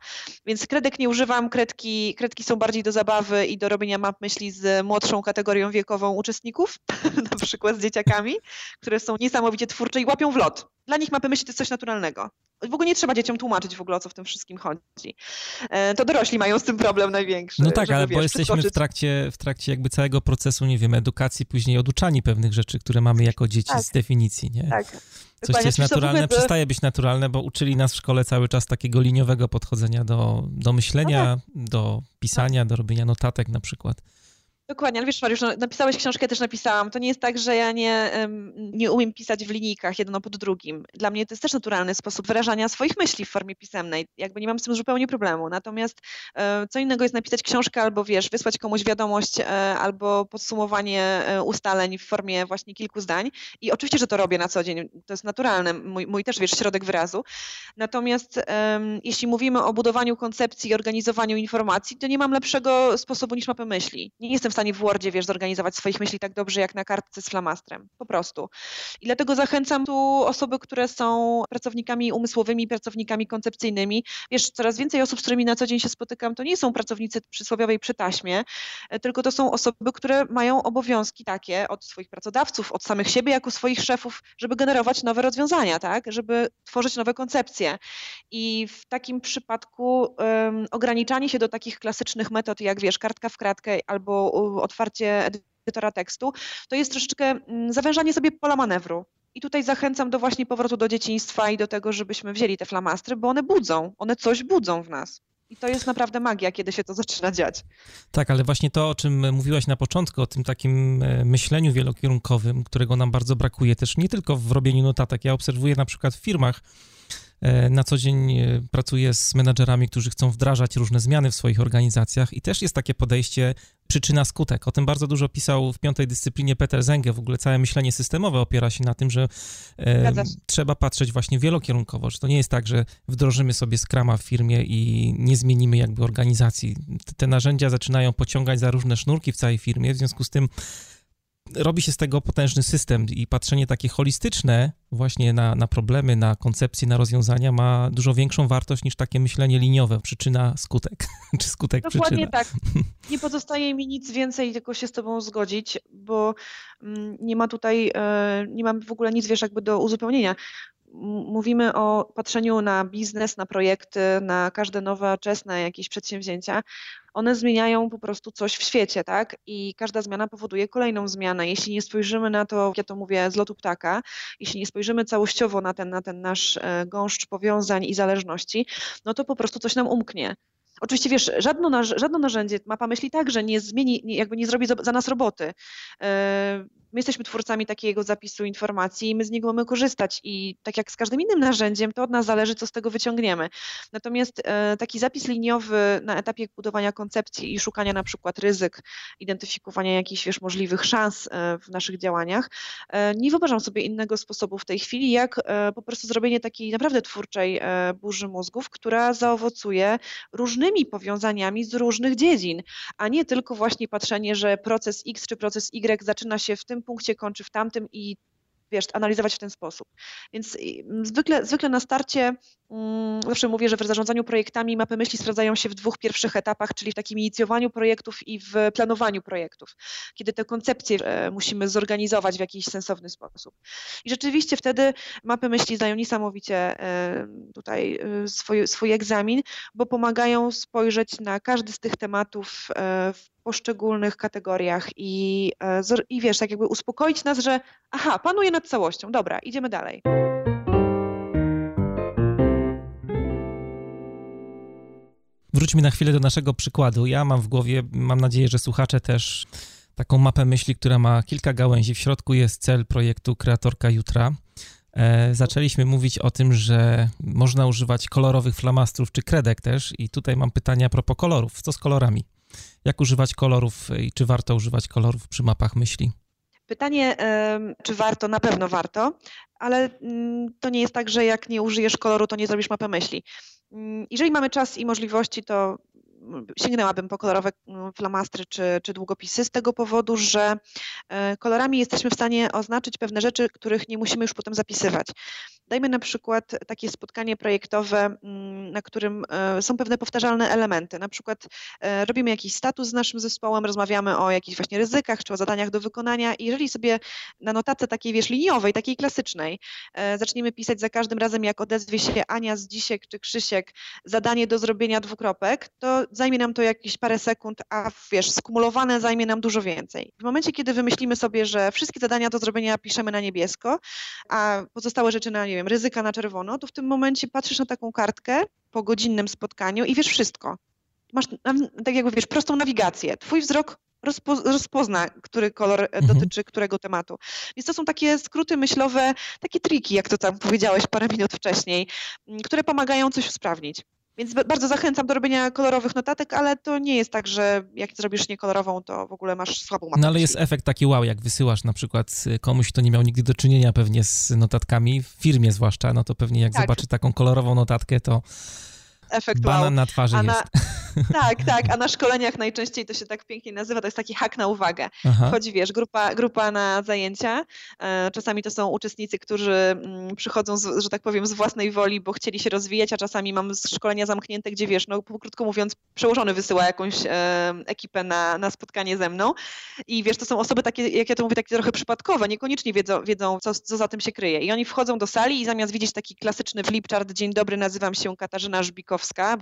Więc kredek nie używam, kredki, kredki są bardziej do zabawy i do robienia map myśli z młodszą kategorią wiekową uczestników, na przykład z dzieciakami, które są niesamowicie twórcze i łapią w lot. Dla nich mapy myśli to jest coś naturalnego. W ogóle nie trzeba dzieciom tłumaczyć w ogóle o co w tym wszystkim chodzi. E, to dorośli mają z tym problem największy. No tak, ale wiesz, bo jesteśmy w trakcie, w trakcie jakby całego procesu, nie wiem, edukacji, później oduczani pewnych rzeczy, które mamy jako dzieci tak. z definicji, nie? Tak. Coś, co jest naturalne, przestaje być naturalne, bo uczyli nas w szkole cały czas takiego liniowego podchodzenia do, do myślenia, no tak. do pisania, do robienia notatek na przykład. Dokładnie, ale wiesz Mariusz, no, napisałeś książkę, też napisałam. To nie jest tak, że ja nie, nie umiem pisać w linijkach jedno pod drugim. Dla mnie to jest też naturalny sposób wyrażania swoich myśli w formie pisemnej. Jakby nie mam z tym zupełnie problemu. Natomiast e, co innego jest napisać książkę albo wiesz, wysłać komuś wiadomość e, albo podsumowanie e, ustaleń w formie właśnie kilku zdań. I oczywiście, że to robię na co dzień. To jest naturalne, mój, mój też wiesz, środek wyrazu. Natomiast jeśli mówimy o budowaniu koncepcji i organizowaniu informacji, to nie mam lepszego sposobu niż mapę myśli. Nie jestem w stanie w Wordzie, wiesz, zorganizować swoich myśli tak dobrze jak na kartce z flamastrem. Po prostu. I dlatego zachęcam tu osoby, które są pracownikami umysłowymi, pracownikami koncepcyjnymi. Wiesz, coraz więcej osób, z którymi na co dzień się spotykam, to nie są pracownicy przysłowiowej przy taśmie, e, tylko to są osoby, które mają obowiązki takie od swoich pracodawców, od samych siebie jako swoich szefów, żeby generować nowe rozwiązania, tak? Żeby tworzyć nowe koncepcje. I w takim przypadku um, ograniczanie się do takich klasycznych metod, jak wiesz, kartka w kratkę albo otwarcie edytora tekstu, to jest troszeczkę mm, zawężanie sobie pola manewru. I tutaj zachęcam do właśnie powrotu do dzieciństwa i do tego, żebyśmy wzięli te flamastry, bo one budzą, one coś budzą w nas. I to jest naprawdę magia, kiedy się to zaczyna dziać. Tak, ale właśnie to, o czym mówiłaś na początku, o tym takim e, myśleniu wielokierunkowym, którego nam bardzo brakuje też nie tylko w robieniu notatek. Ja obserwuję na przykład w firmach, na co dzień e, pracuję z menadżerami, którzy chcą wdrażać różne zmiany w swoich organizacjach i też jest takie podejście przyczyna-skutek. O tym bardzo dużo pisał w piątej dyscyplinie Peter Zenge. W ogóle całe myślenie systemowe opiera się na tym, że e, trzeba patrzeć właśnie wielokierunkowo, że to nie jest tak, że wdrożymy sobie skrama w firmie i nie zmienimy jakby organizacji. Te narzędzia zaczynają pociągać za różne sznurki w całej firmie, w związku z tym robi się z tego potężny system i patrzenie takie holistyczne właśnie na, na problemy, na koncepcje, na rozwiązania ma dużo większą wartość niż takie myślenie liniowe, przyczyna, skutek, czy skutek, Dokładnie przyczyna. tak. Nie pozostaje mi nic więcej, tylko się z tobą zgodzić, bo mm, nie ma tutaj, e, nie mam w ogóle nic, wiesz, jakby do uzupełnienia mówimy o patrzeniu na biznes, na projekty, na każde nowe, czesne jakieś przedsięwzięcia, one zmieniają po prostu coś w świecie, tak? I każda zmiana powoduje kolejną zmianę. Jeśli nie spojrzymy na to, ja to mówię, z lotu ptaka, jeśli nie spojrzymy całościowo na ten, na ten nasz e, gąszcz powiązań i zależności, no to po prostu coś nam umknie. Oczywiście wiesz, żadne, żadne narzędzie, mapa myśli także nie zmieni, jakby nie zrobi za nas roboty. My jesteśmy twórcami takiego zapisu informacji i my z niego mamy korzystać i tak jak z każdym innym narzędziem, to od nas zależy, co z tego wyciągniemy. Natomiast e, taki zapis liniowy na etapie budowania koncepcji i szukania na przykład ryzyk, identyfikowania jakichś wiesz, możliwych szans e, w naszych działaniach, e, nie wyobrażam sobie innego sposobu w tej chwili, jak po prostu zrobienie takiej naprawdę twórczej burzy mózgów, która zaowocuje różnymi powiązaniami z różnych dziedzin, a nie tylko właśnie patrzenie, że proces X czy proces Y zaczyna się w tym tym punkcie kończy w tamtym i wiesz, analizować w ten sposób. Więc zwykle, zwykle na starcie um, zawsze mówię, że w zarządzaniu projektami mapy myśli sprawdzają się w dwóch pierwszych etapach, czyli w takim inicjowaniu projektów i w planowaniu projektów, kiedy te koncepcje e, musimy zorganizować w jakiś sensowny sposób. I rzeczywiście wtedy mapy myśli zdają niesamowicie e, tutaj e, swój, swój egzamin, bo pomagają spojrzeć na każdy z tych tematów e, w poszczególnych kategoriach i, e, i wiesz, tak jakby uspokoić nas, że aha, panuje nad całością, dobra, idziemy dalej. Wróćmy na chwilę do naszego przykładu. Ja mam w głowie, mam nadzieję, że słuchacze też taką mapę myśli, która ma kilka gałęzi. W środku jest cel projektu Kreatorka Jutra. E, zaczęliśmy mówić o tym, że można używać kolorowych flamastrów czy kredek też i tutaj mam pytania a propos kolorów. Co z kolorami? Jak używać kolorów i czy warto używać kolorów przy mapach myśli? Pytanie, czy warto? Na pewno warto, ale mm, to nie jest tak, że jak nie użyjesz koloru, to nie zrobisz mapy myśli. Mm, jeżeli mamy czas i możliwości, to sięgnęłabym po kolorowe mm, flamastry czy, czy długopisy z tego powodu, że e, kolorami jesteśmy w stanie oznaczyć pewne rzeczy, których nie musimy już potem zapisywać. Dajmy na przykład takie spotkanie projektowe, mm, na którym e, są pewne powtarzalne elementy. Na przykład e, robimy jakiś status z naszym zespołem, rozmawiamy o jakichś właśnie ryzykach czy o zadaniach do wykonania i jeżeli sobie na notatce takiej wiesz liniowej, takiej klasycznej zaczniemy pisać za każdym razem jak odezwie się Ania z Dzisiek czy Krzysiek zadanie do zrobienia dwukropek, to zajmie nam to jakieś parę sekund, a wiesz, skumulowane zajmie nam dużo więcej. W momencie, kiedy wymyślimy sobie, że wszystkie zadania do zrobienia piszemy na niebiesko, a pozostałe rzeczy na, nie wiem, ryzyka na czerwono, to w tym momencie patrzysz na taką kartkę po godzinnym spotkaniu i wiesz wszystko. Masz, tak jakby wiesz, prostą nawigację. Twój wzrok rozpo, rozpozna, który kolor mhm. dotyczy którego tematu. Więc to są takie skróty myślowe, takie triki, jak to tam powiedziałeś parę minut wcześniej, które pomagają coś usprawnić. Więc bardzo zachęcam do robienia kolorowych notatek, ale to nie jest tak, że jak zrobisz niekolorową, to w ogóle masz słabą mapę. No ale jest efekt taki wow, jak wysyłasz na przykład komuś, kto nie miał nigdy do czynienia pewnie z notatkami, w firmie zwłaszcza, no to pewnie jak tak. zobaczy taką kolorową notatkę, to efekt Banan wow. na twarzy a na, jest. Tak, tak, a na szkoleniach najczęściej to się tak pięknie nazywa, to jest taki hak na uwagę. Aha. Wchodzi, wiesz, grupa, grupa na zajęcia, e, czasami to są uczestnicy, którzy mm, przychodzą, z, że tak powiem, z własnej woli, bo chcieli się rozwijać, a czasami mam szkolenia zamknięte, gdzie, wiesz, no krótko mówiąc, przełożony wysyła jakąś e, ekipę na, na spotkanie ze mną i wiesz, to są osoby takie, jak ja to mówię, takie trochę przypadkowe, niekoniecznie wiedzą, wiedzą co, co za tym się kryje. I oni wchodzą do sali i zamiast widzieć taki klasyczny flipchart, dzień dobry, nazywam się Katarzyna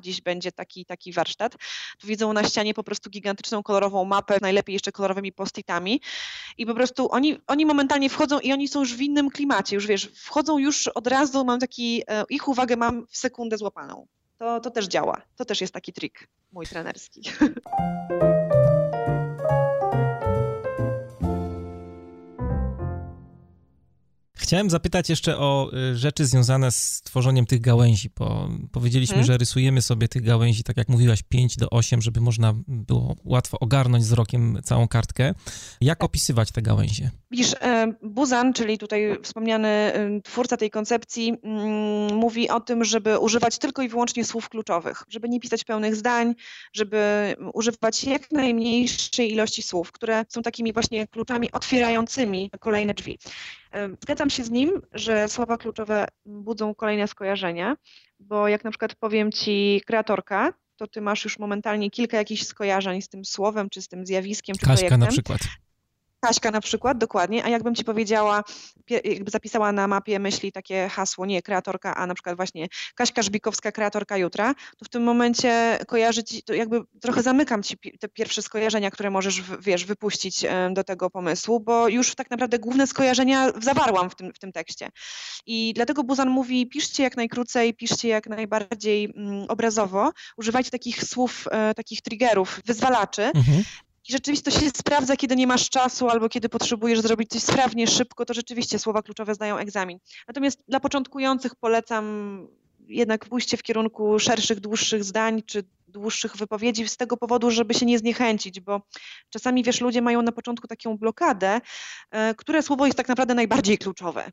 Dziś będzie taki, taki warsztat, to widzą na ścianie po prostu gigantyczną kolorową mapę, najlepiej jeszcze kolorowymi postitami i po prostu oni, oni momentalnie wchodzą i oni są już w innym klimacie, już wiesz, wchodzą już od razu, mam taki, e, ich uwagę mam w sekundę złapaną. To, to też działa. To też jest taki trik mój trenerski. Chciałem zapytać jeszcze o y, rzeczy związane z tworzeniem tych gałęzi, bo powiedzieliśmy, hmm? że rysujemy sobie tych gałęzi, tak jak mówiłaś, 5 do 8, żeby można było łatwo ogarnąć wzrokiem całą kartkę. Jak opisywać te gałęzie? Widzisz, e, Buzan, czyli tutaj wspomniany e, twórca tej koncepcji, mm, mówi o tym, żeby używać tylko i wyłącznie słów kluczowych, żeby nie pisać pełnych zdań, żeby używać jak najmniejszej ilości słów, które są takimi właśnie kluczami otwierającymi kolejne drzwi. Zgadzam się z nim, że słowa kluczowe budzą kolejne skojarzenia, bo jak na przykład powiem Ci kreatorka, to Ty masz już momentalnie kilka jakichś skojarzeń z tym słowem, czy z tym zjawiskiem, czy Kaśka projektem. na przykład. Kaśka na przykład, dokładnie, a jakbym ci powiedziała, jakby zapisała na mapie myśli takie hasło, nie kreatorka, a na przykład właśnie Kaśka Żbikowska, kreatorka jutra, to w tym momencie kojarzyć, to jakby trochę zamykam ci te pierwsze skojarzenia, które możesz, wiesz, wypuścić do tego pomysłu, bo już tak naprawdę główne skojarzenia zawarłam w tym, w tym tekście. I dlatego Buzan mówi, piszcie jak najkrócej, piszcie jak najbardziej mm, obrazowo, używajcie takich słów, e, takich triggerów, wyzwalaczy, mhm. I rzeczywiście to się sprawdza, kiedy nie masz czasu albo kiedy potrzebujesz zrobić coś sprawnie, szybko, to rzeczywiście słowa kluczowe zdają egzamin. Natomiast dla początkujących polecam jednak pójście w kierunku szerszych, dłuższych zdań czy dłuższych wypowiedzi z tego powodu, żeby się nie zniechęcić, bo czasami, wiesz, ludzie mają na początku taką blokadę, e, które słowo jest tak naprawdę najbardziej kluczowe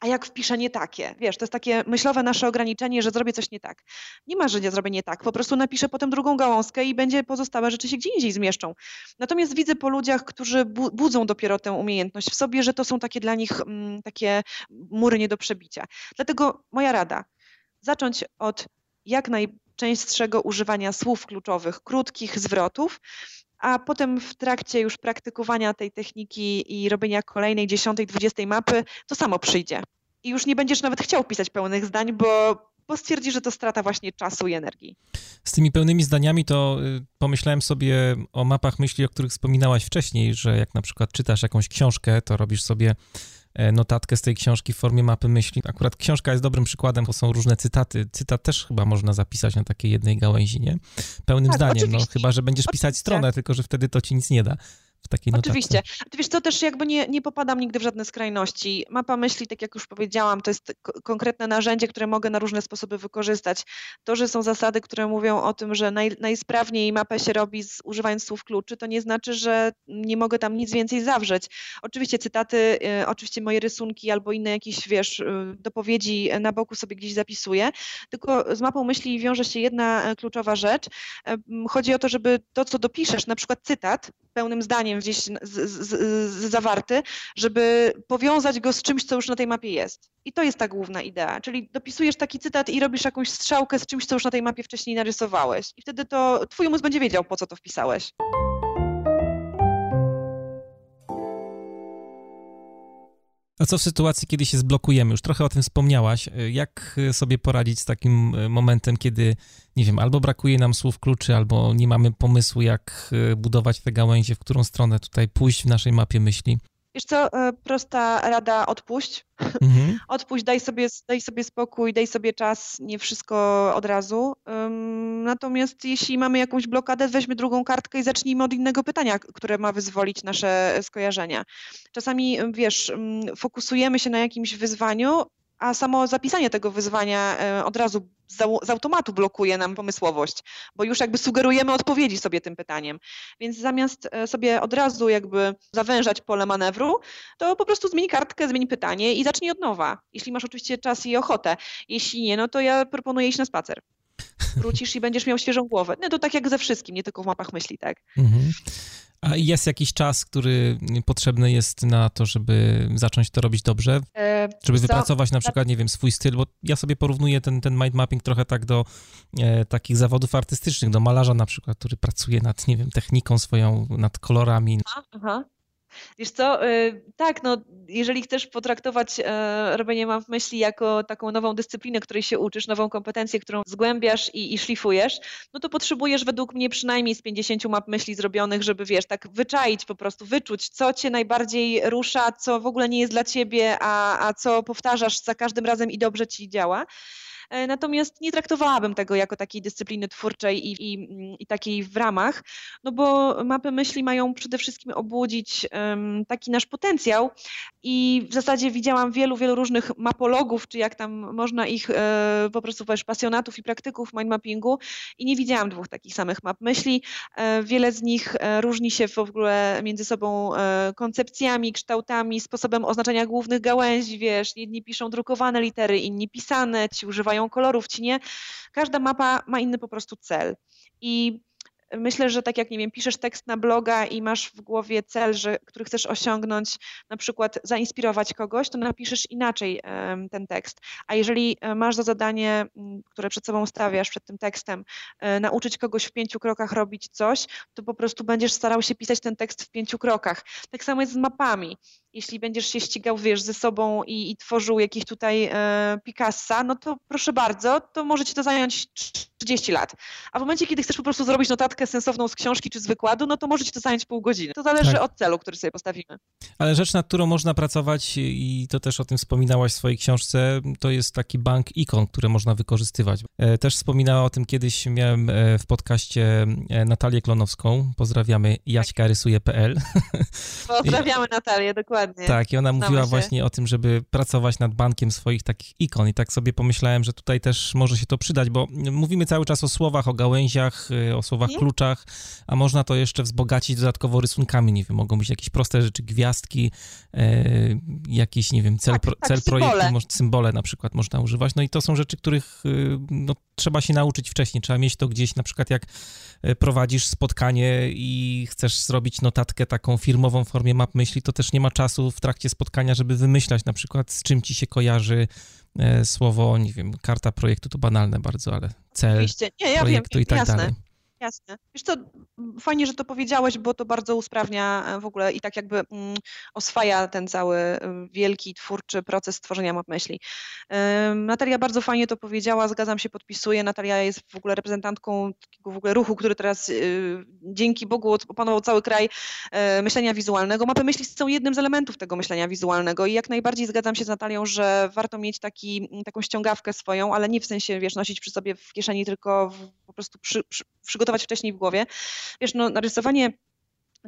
a jak wpiszę nie takie? Wiesz, to jest takie myślowe nasze ograniczenie, że zrobię coś nie tak. Nie ma, że nie zrobię nie tak. Po prostu napiszę potem drugą gałązkę i będzie pozostałe rzeczy się gdzie indziej zmieszczą. Natomiast widzę po ludziach, którzy bu budzą dopiero tę umiejętność w sobie, że to są takie dla nich mm, takie mury nie do przebicia. Dlatego moja rada, zacząć od jak najczęstszego używania słów kluczowych, krótkich zwrotów, a potem w trakcie już praktykowania tej techniki i robienia kolejnej, dziesiątej, dwudziestej mapy, to samo przyjdzie. I już nie będziesz nawet chciał pisać pełnych zdań, bo, bo stwierdzi, że to strata właśnie czasu i energii. Z tymi pełnymi zdaniami to y, pomyślałem sobie o mapach myśli, o których wspominałaś wcześniej, że jak na przykład czytasz jakąś książkę, to robisz sobie notatkę z tej książki w formie mapy myśli. Akurat książka jest dobrym przykładem, bo są różne cytaty. Cytat też chyba można zapisać na takiej jednej gałęzi, nie? Pełnym tak, zdaniem, no chyba, że będziesz pisać stronę, tylko że wtedy to ci nic nie da takiej notatce. Oczywiście. Ty wiesz, to też jakby nie, nie popadam nigdy w żadne skrajności. Mapa myśli, tak jak już powiedziałam, to jest konkretne narzędzie, które mogę na różne sposoby wykorzystać. To, że są zasady, które mówią o tym, że naj, najsprawniej mapę się robi z, używając słów kluczy, to nie znaczy, że nie mogę tam nic więcej zawrzeć. Oczywiście cytaty, y, oczywiście moje rysunki albo inne jakieś, wiesz, y, dopowiedzi na boku sobie gdzieś zapisuję, tylko z mapą myśli wiąże się jedna y, kluczowa rzecz. Y, chodzi o to, żeby to, co dopiszesz, na przykład cytat, pełnym zdaniem gdzieś z, z, z, zawarty, żeby powiązać go z czymś, co już na tej mapie jest. I to jest ta główna idea. Czyli dopisujesz taki cytat i robisz jakąś strzałkę z czymś, co już na tej mapie wcześniej narysowałeś. I wtedy to twój mózg będzie wiedział, po co to wpisałeś. A co w sytuacji, kiedy się zblokujemy? Już trochę o tym wspomniałaś. Jak sobie poradzić z takim e, momentem, kiedy, nie wiem, albo brakuje nam słów kluczy, albo nie mamy pomysłu, jak e, budować te gałęzie, w którą stronę tutaj pójść w naszej mapie myśli? Wiesz co, e, prosta rada, odpuść. Mhm. Odpuść, daj sobie, daj sobie spokój, daj sobie czas, nie wszystko od razu. Natomiast jeśli mamy jakąś blokadę, weźmy drugą kartkę i zacznijmy od innego pytania, które ma wyzwolić nasze skojarzenia. Czasami, wiesz, fokusujemy się na jakimś wyzwaniu, a samo zapisanie tego wyzwania e, od razu z automatu blokuje nam pomysłowość, bo już jakby sugerujemy odpowiedzi sobie tym pytaniem. Więc zamiast e, sobie od razu jakby zawężać pole manewru, to po prostu zmień kartkę, zmień pytanie i zacznij od nowa. Jeśli masz oczywiście czas i ochotę. Jeśli nie, no to ja proponuję iść na spacer. Wrócisz i będziesz miał świeżą głowę. No to tak jak ze wszystkim, nie tylko w mapach myśli, tak? Mhm. A jest jakiś czas, który potrzebny jest na to, żeby zacząć to robić dobrze? E, żeby wypracować na przykład, nie wiem, swój styl, bo ja sobie porównuję ten, ten mind mapping trochę tak do e, takich zawodów artystycznych, do malarza na przykład, który pracuje nad, nie wiem, techniką swoją, nad kolorami. Aha, aha. Wiesz co, y, tak, no, jeżeli chcesz potraktować e, robienie map myśli jako taką nową dyscyplinę, której się uczysz, nową kompetencję, którą zgłębiasz i, i szlifujesz, no to potrzebujesz według mnie przynajmniej z 50 map myśli zrobionych, żeby wiesz, tak wyczaić po prostu, wyczuć, co cię najbardziej rusza, co w ogóle nie jest dla ciebie, a, a co powtarzasz za każdym razem i dobrze ci działa. E, natomiast nie traktowałabym tego jako takiej dyscypliny twórczej i, i, i takiej w ramach, no bo mapy myśli mają przede wszystkim obudzić um, taki nasz potencjał i w zasadzie widziałam wielu, wielu różnych mapologów, czy jak tam można ich e, po prostu wiesz, pasjonatów i praktyków mindmappingu i nie widziałam dwóch takich samych map myśli. E, wiele z nich e, różni się w ogóle między sobą e, koncepcjami, kształtami, sposobem oznaczania głównych gałęzi, wiesz, jedni piszą drukowane litery, inni pisane, ci używają kolorów, ci nie. Każda mapa ma inny po prostu cel. I myślę, że tak jak, nie wiem, piszesz tekst na bloga i masz w głowie cel, że, który chcesz osiągnąć, na przykład zainspirować kogoś, to napiszesz inaczej ten tekst. A jeżeli e, masz za zadanie, które przed sobą stawiasz, przed tym tekstem, e, nauczyć kogoś w pięciu krokach robić coś, to po prostu będziesz starał się pisać ten tekst w pięciu krokach. Tak samo jest z mapami jeśli będziesz się ścigał, wiesz, ze sobą i, i tworzył jakiś tutaj e, Picassa, no to proszę bardzo, to może ci to zająć 30 lat. A w momencie, kiedy chcesz po prostu zrobić notatkę sensowną z książki czy z wykładu, no to może ci to zająć pół godziny. To zależy tak. od celu, który sobie postawimy. Ale rzecz, nad którą można pracować i to też o tym wspominałaś w swojej książce, to jest taki bank ikon, które można wykorzystywać. E, też wspominała o tym kiedyś, miałem e, w podcaście e, Natalię Klonowską, pozdrawiamy, jaćkarysuje.pl. Pozdrawiamy Natalię, dokładnie. Dokładnie. Tak, i ona mówiła właśnie o tym, żeby pracować nad bankiem swoich takich ikon. I tak sobie pomyślałem, że tutaj też może się to przydać, bo mówimy cały czas o słowach, o gałęziach, y, o słowach kluczach, a można to jeszcze wzbogacić dodatkowo rysunkami, nie wiem, mogą być jakieś proste rzeczy, gwiazdki, e, jakiś, nie wiem, cel, tak, pro, tak, cel symbole. projektu, symbole na przykład można używać, no i to są rzeczy, których y, no, trzeba się nauczyć wcześniej, trzeba mieć to gdzieś, na przykład jak e, prowadzisz spotkanie i chcesz zrobić notatkę taką firmową w formie map myśli, to też nie ma czasu w trakcie spotkania, żeby wymyślać na przykład z czym ci się kojarzy e, słowo, nie wiem, karta projektu to banalne bardzo, ale cel Oczywiście. Nie, ja projektu wiem, i tak jasne. dalej. Jasne. Wiesz co, fajnie, że to powiedziałeś, bo to bardzo usprawnia e, w ogóle i tak jakby mm, oswaja ten cały e, wielki, twórczy proces tworzenia map myśli. Natalia bardzo fajnie to powiedziała, zgadzam się, podpisuję. Natalia jest w ogóle reprezentantką takiego w ogóle ruchu, który teraz y, dzięki Bogu opanował cały kraj e, myślenia wizualnego. Mapy myśli są jednym z elementów tego myślenia wizualnego i jak najbardziej zgadzam się z Natalią, że warto mieć taki, taką ściągawkę swoją, ale nie w sensie, wiesz, nosić przy sobie w kieszeni, tylko w, po prostu przy, przy, przygotować wcześniej w głowie. Wiesz, no narysowanie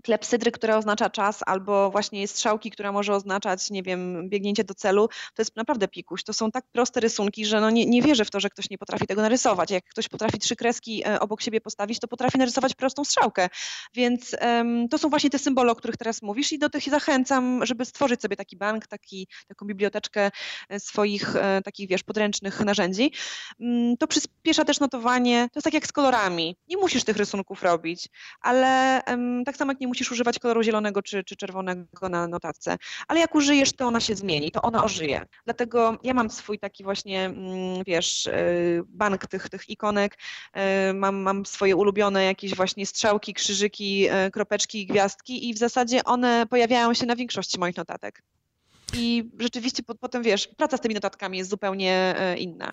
klepsydry, która oznacza czas, albo właśnie strzałki, która może oznaczać, nie wiem, biegnięcie do celu, to jest naprawdę pikuś. To są tak proste rysunki, że no nie, nie wierzę w to, że ktoś nie potrafi tego narysować. Jak ktoś potrafi trzy kreski e, obok siebie postawić, to potrafi narysować prostą strzałkę. Więc um, to są właśnie te symbole, o których teraz mówisz i do tych zachęcam, żeby stworzyć sobie taki bank, taki, taką biblioteczkę e, swoich e, takich, wiesz, podręcznych narzędzi. Um, to przyspiesza też notowanie. To jest tak jak z kolorami. Nie musisz tych rysunków robić, ale um, tak samo jak nie musisz używać koloru zielonego czy, czy czerwonego na notatce, ale jak użyjesz, to ona się zmieni, to ona ożyje. Dlatego ja mam swój taki właśnie, mm, wiesz, y, bank tych, tych ikonek, y, mam, mam swoje ulubione jakieś właśnie strzałki, krzyżyki, y, kropeczki, gwiazdki i w zasadzie one pojawiają się na większości moich notatek. I rzeczywiście potem, wiesz, praca z tymi notatkami jest zupełnie inna.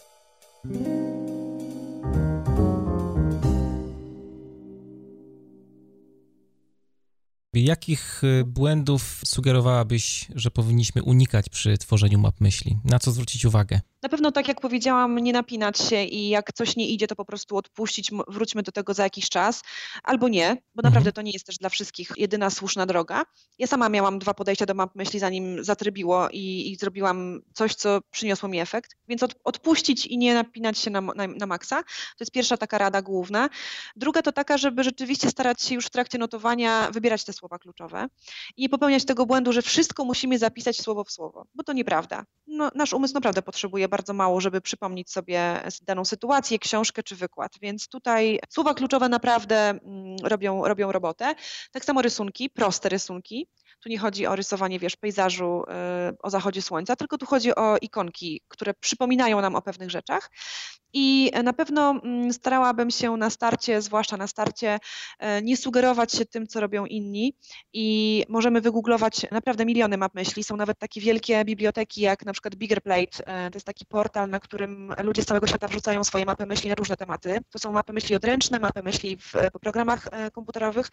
Jakich y, błędów sugerowałabyś, że powinniśmy unikać przy tworzeniu map myśli? Na co zwrócić uwagę? Na pewno, tak jak powiedziałam, nie napinać się i jak coś nie idzie, to po prostu odpuścić, wróćmy do tego za jakiś czas, albo nie, bo mhm. naprawdę to nie jest też dla wszystkich jedyna słuszna droga. Ja sama miałam dwa podejścia do map myśli, zanim zatrybiło i, i zrobiłam coś, co przyniosło mi efekt, więc od, odpuścić i nie napinać się na, na, na maksa. To jest pierwsza taka rada główna. Druga to taka, żeby rzeczywiście starać się już w trakcie notowania wybierać te słowa kluczowe i nie popełniać tego błędu, że wszystko musimy zapisać słowo w słowo, bo to nieprawda. No, nasz umysł naprawdę potrzebuje bardzo mało, żeby przypomnieć sobie daną sytuację, książkę czy wykład. Więc tutaj słowa kluczowe naprawdę mm, robią, robią robotę. Tak samo rysunki, proste rysunki. Tu nie chodzi o rysowanie, wiesz, pejzażu y, o zachodzie słońca, tylko tu chodzi o ikonki, które przypominają nam o pewnych rzeczach. I na pewno mm, starałabym się na starcie, zwłaszcza na starcie, e, nie sugerować się tym, co robią inni. I możemy wygooglować naprawdę miliony map myśli. Są nawet takie wielkie biblioteki, jak na przykład Biggerplate. E, to jest taki portal, na którym ludzie z całego świata wrzucają swoje mapy myśli na różne tematy. To są mapy myśli odręczne, mapy myśli w programach e, komputerowych.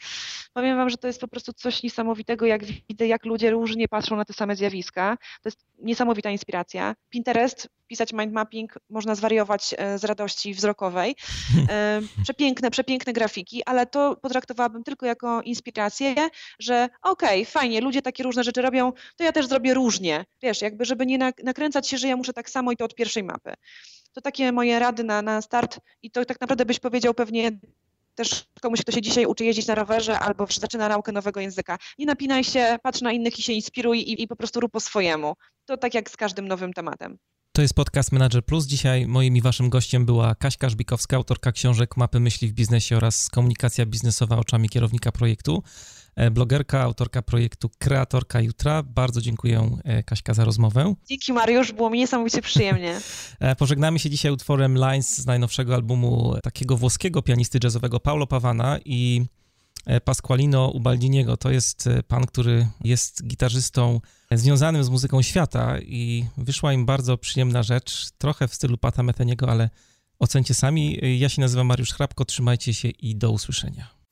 Powiem Wam, że to jest po prostu coś niesamowitego, jak widzę, jak ludzie różnie patrzą na te same zjawiska. To jest niesamowita inspiracja. Pinterest, pisać mind mapping, można zwariować z radości wzrokowej. E, przepiękne, przepiękne grafiki, ale to potraktowałabym tylko jako inspirację, że okej, okay, fajnie, ludzie takie różne rzeczy robią, to ja też zrobię różnie. Wiesz, jakby żeby nie nakręcać się, że ja muszę tak samo i to od pierwszej mapy. To takie moje rady na, na start i to tak naprawdę byś powiedział pewnie też komuś, kto się dzisiaj uczy jeździć na rowerze albo zaczyna naukę nowego języka. Nie napinaj się, patrz na innych i się inspiruj i, i po prostu rób po swojemu. To tak jak z każdym nowym tematem. To jest podcast Manager Plus. Dzisiaj moim i waszym gościem była Kaśka Żbikowska, autorka książek Mapy myśli w biznesie oraz komunikacja biznesowa oczami kierownika projektu, e, blogerka, autorka projektu Kreatorka Jutra. Bardzo dziękuję e, Kaśka za rozmowę. Dzięki Mariusz, było mi niesamowicie przyjemnie. E, pożegnamy się dzisiaj utworem Lines z najnowszego albumu takiego włoskiego pianisty jazzowego Paulo Pawana i Pasqualino Ubaldiniego. To jest e, pan, który jest gitarzystą związanym z muzyką świata i wyszła im bardzo przyjemna rzecz, trochę w stylu Pata Meteniego, ale ocencie sami. Ja się nazywam Mariusz Hrabko, trzymajcie się i do usłyszenia.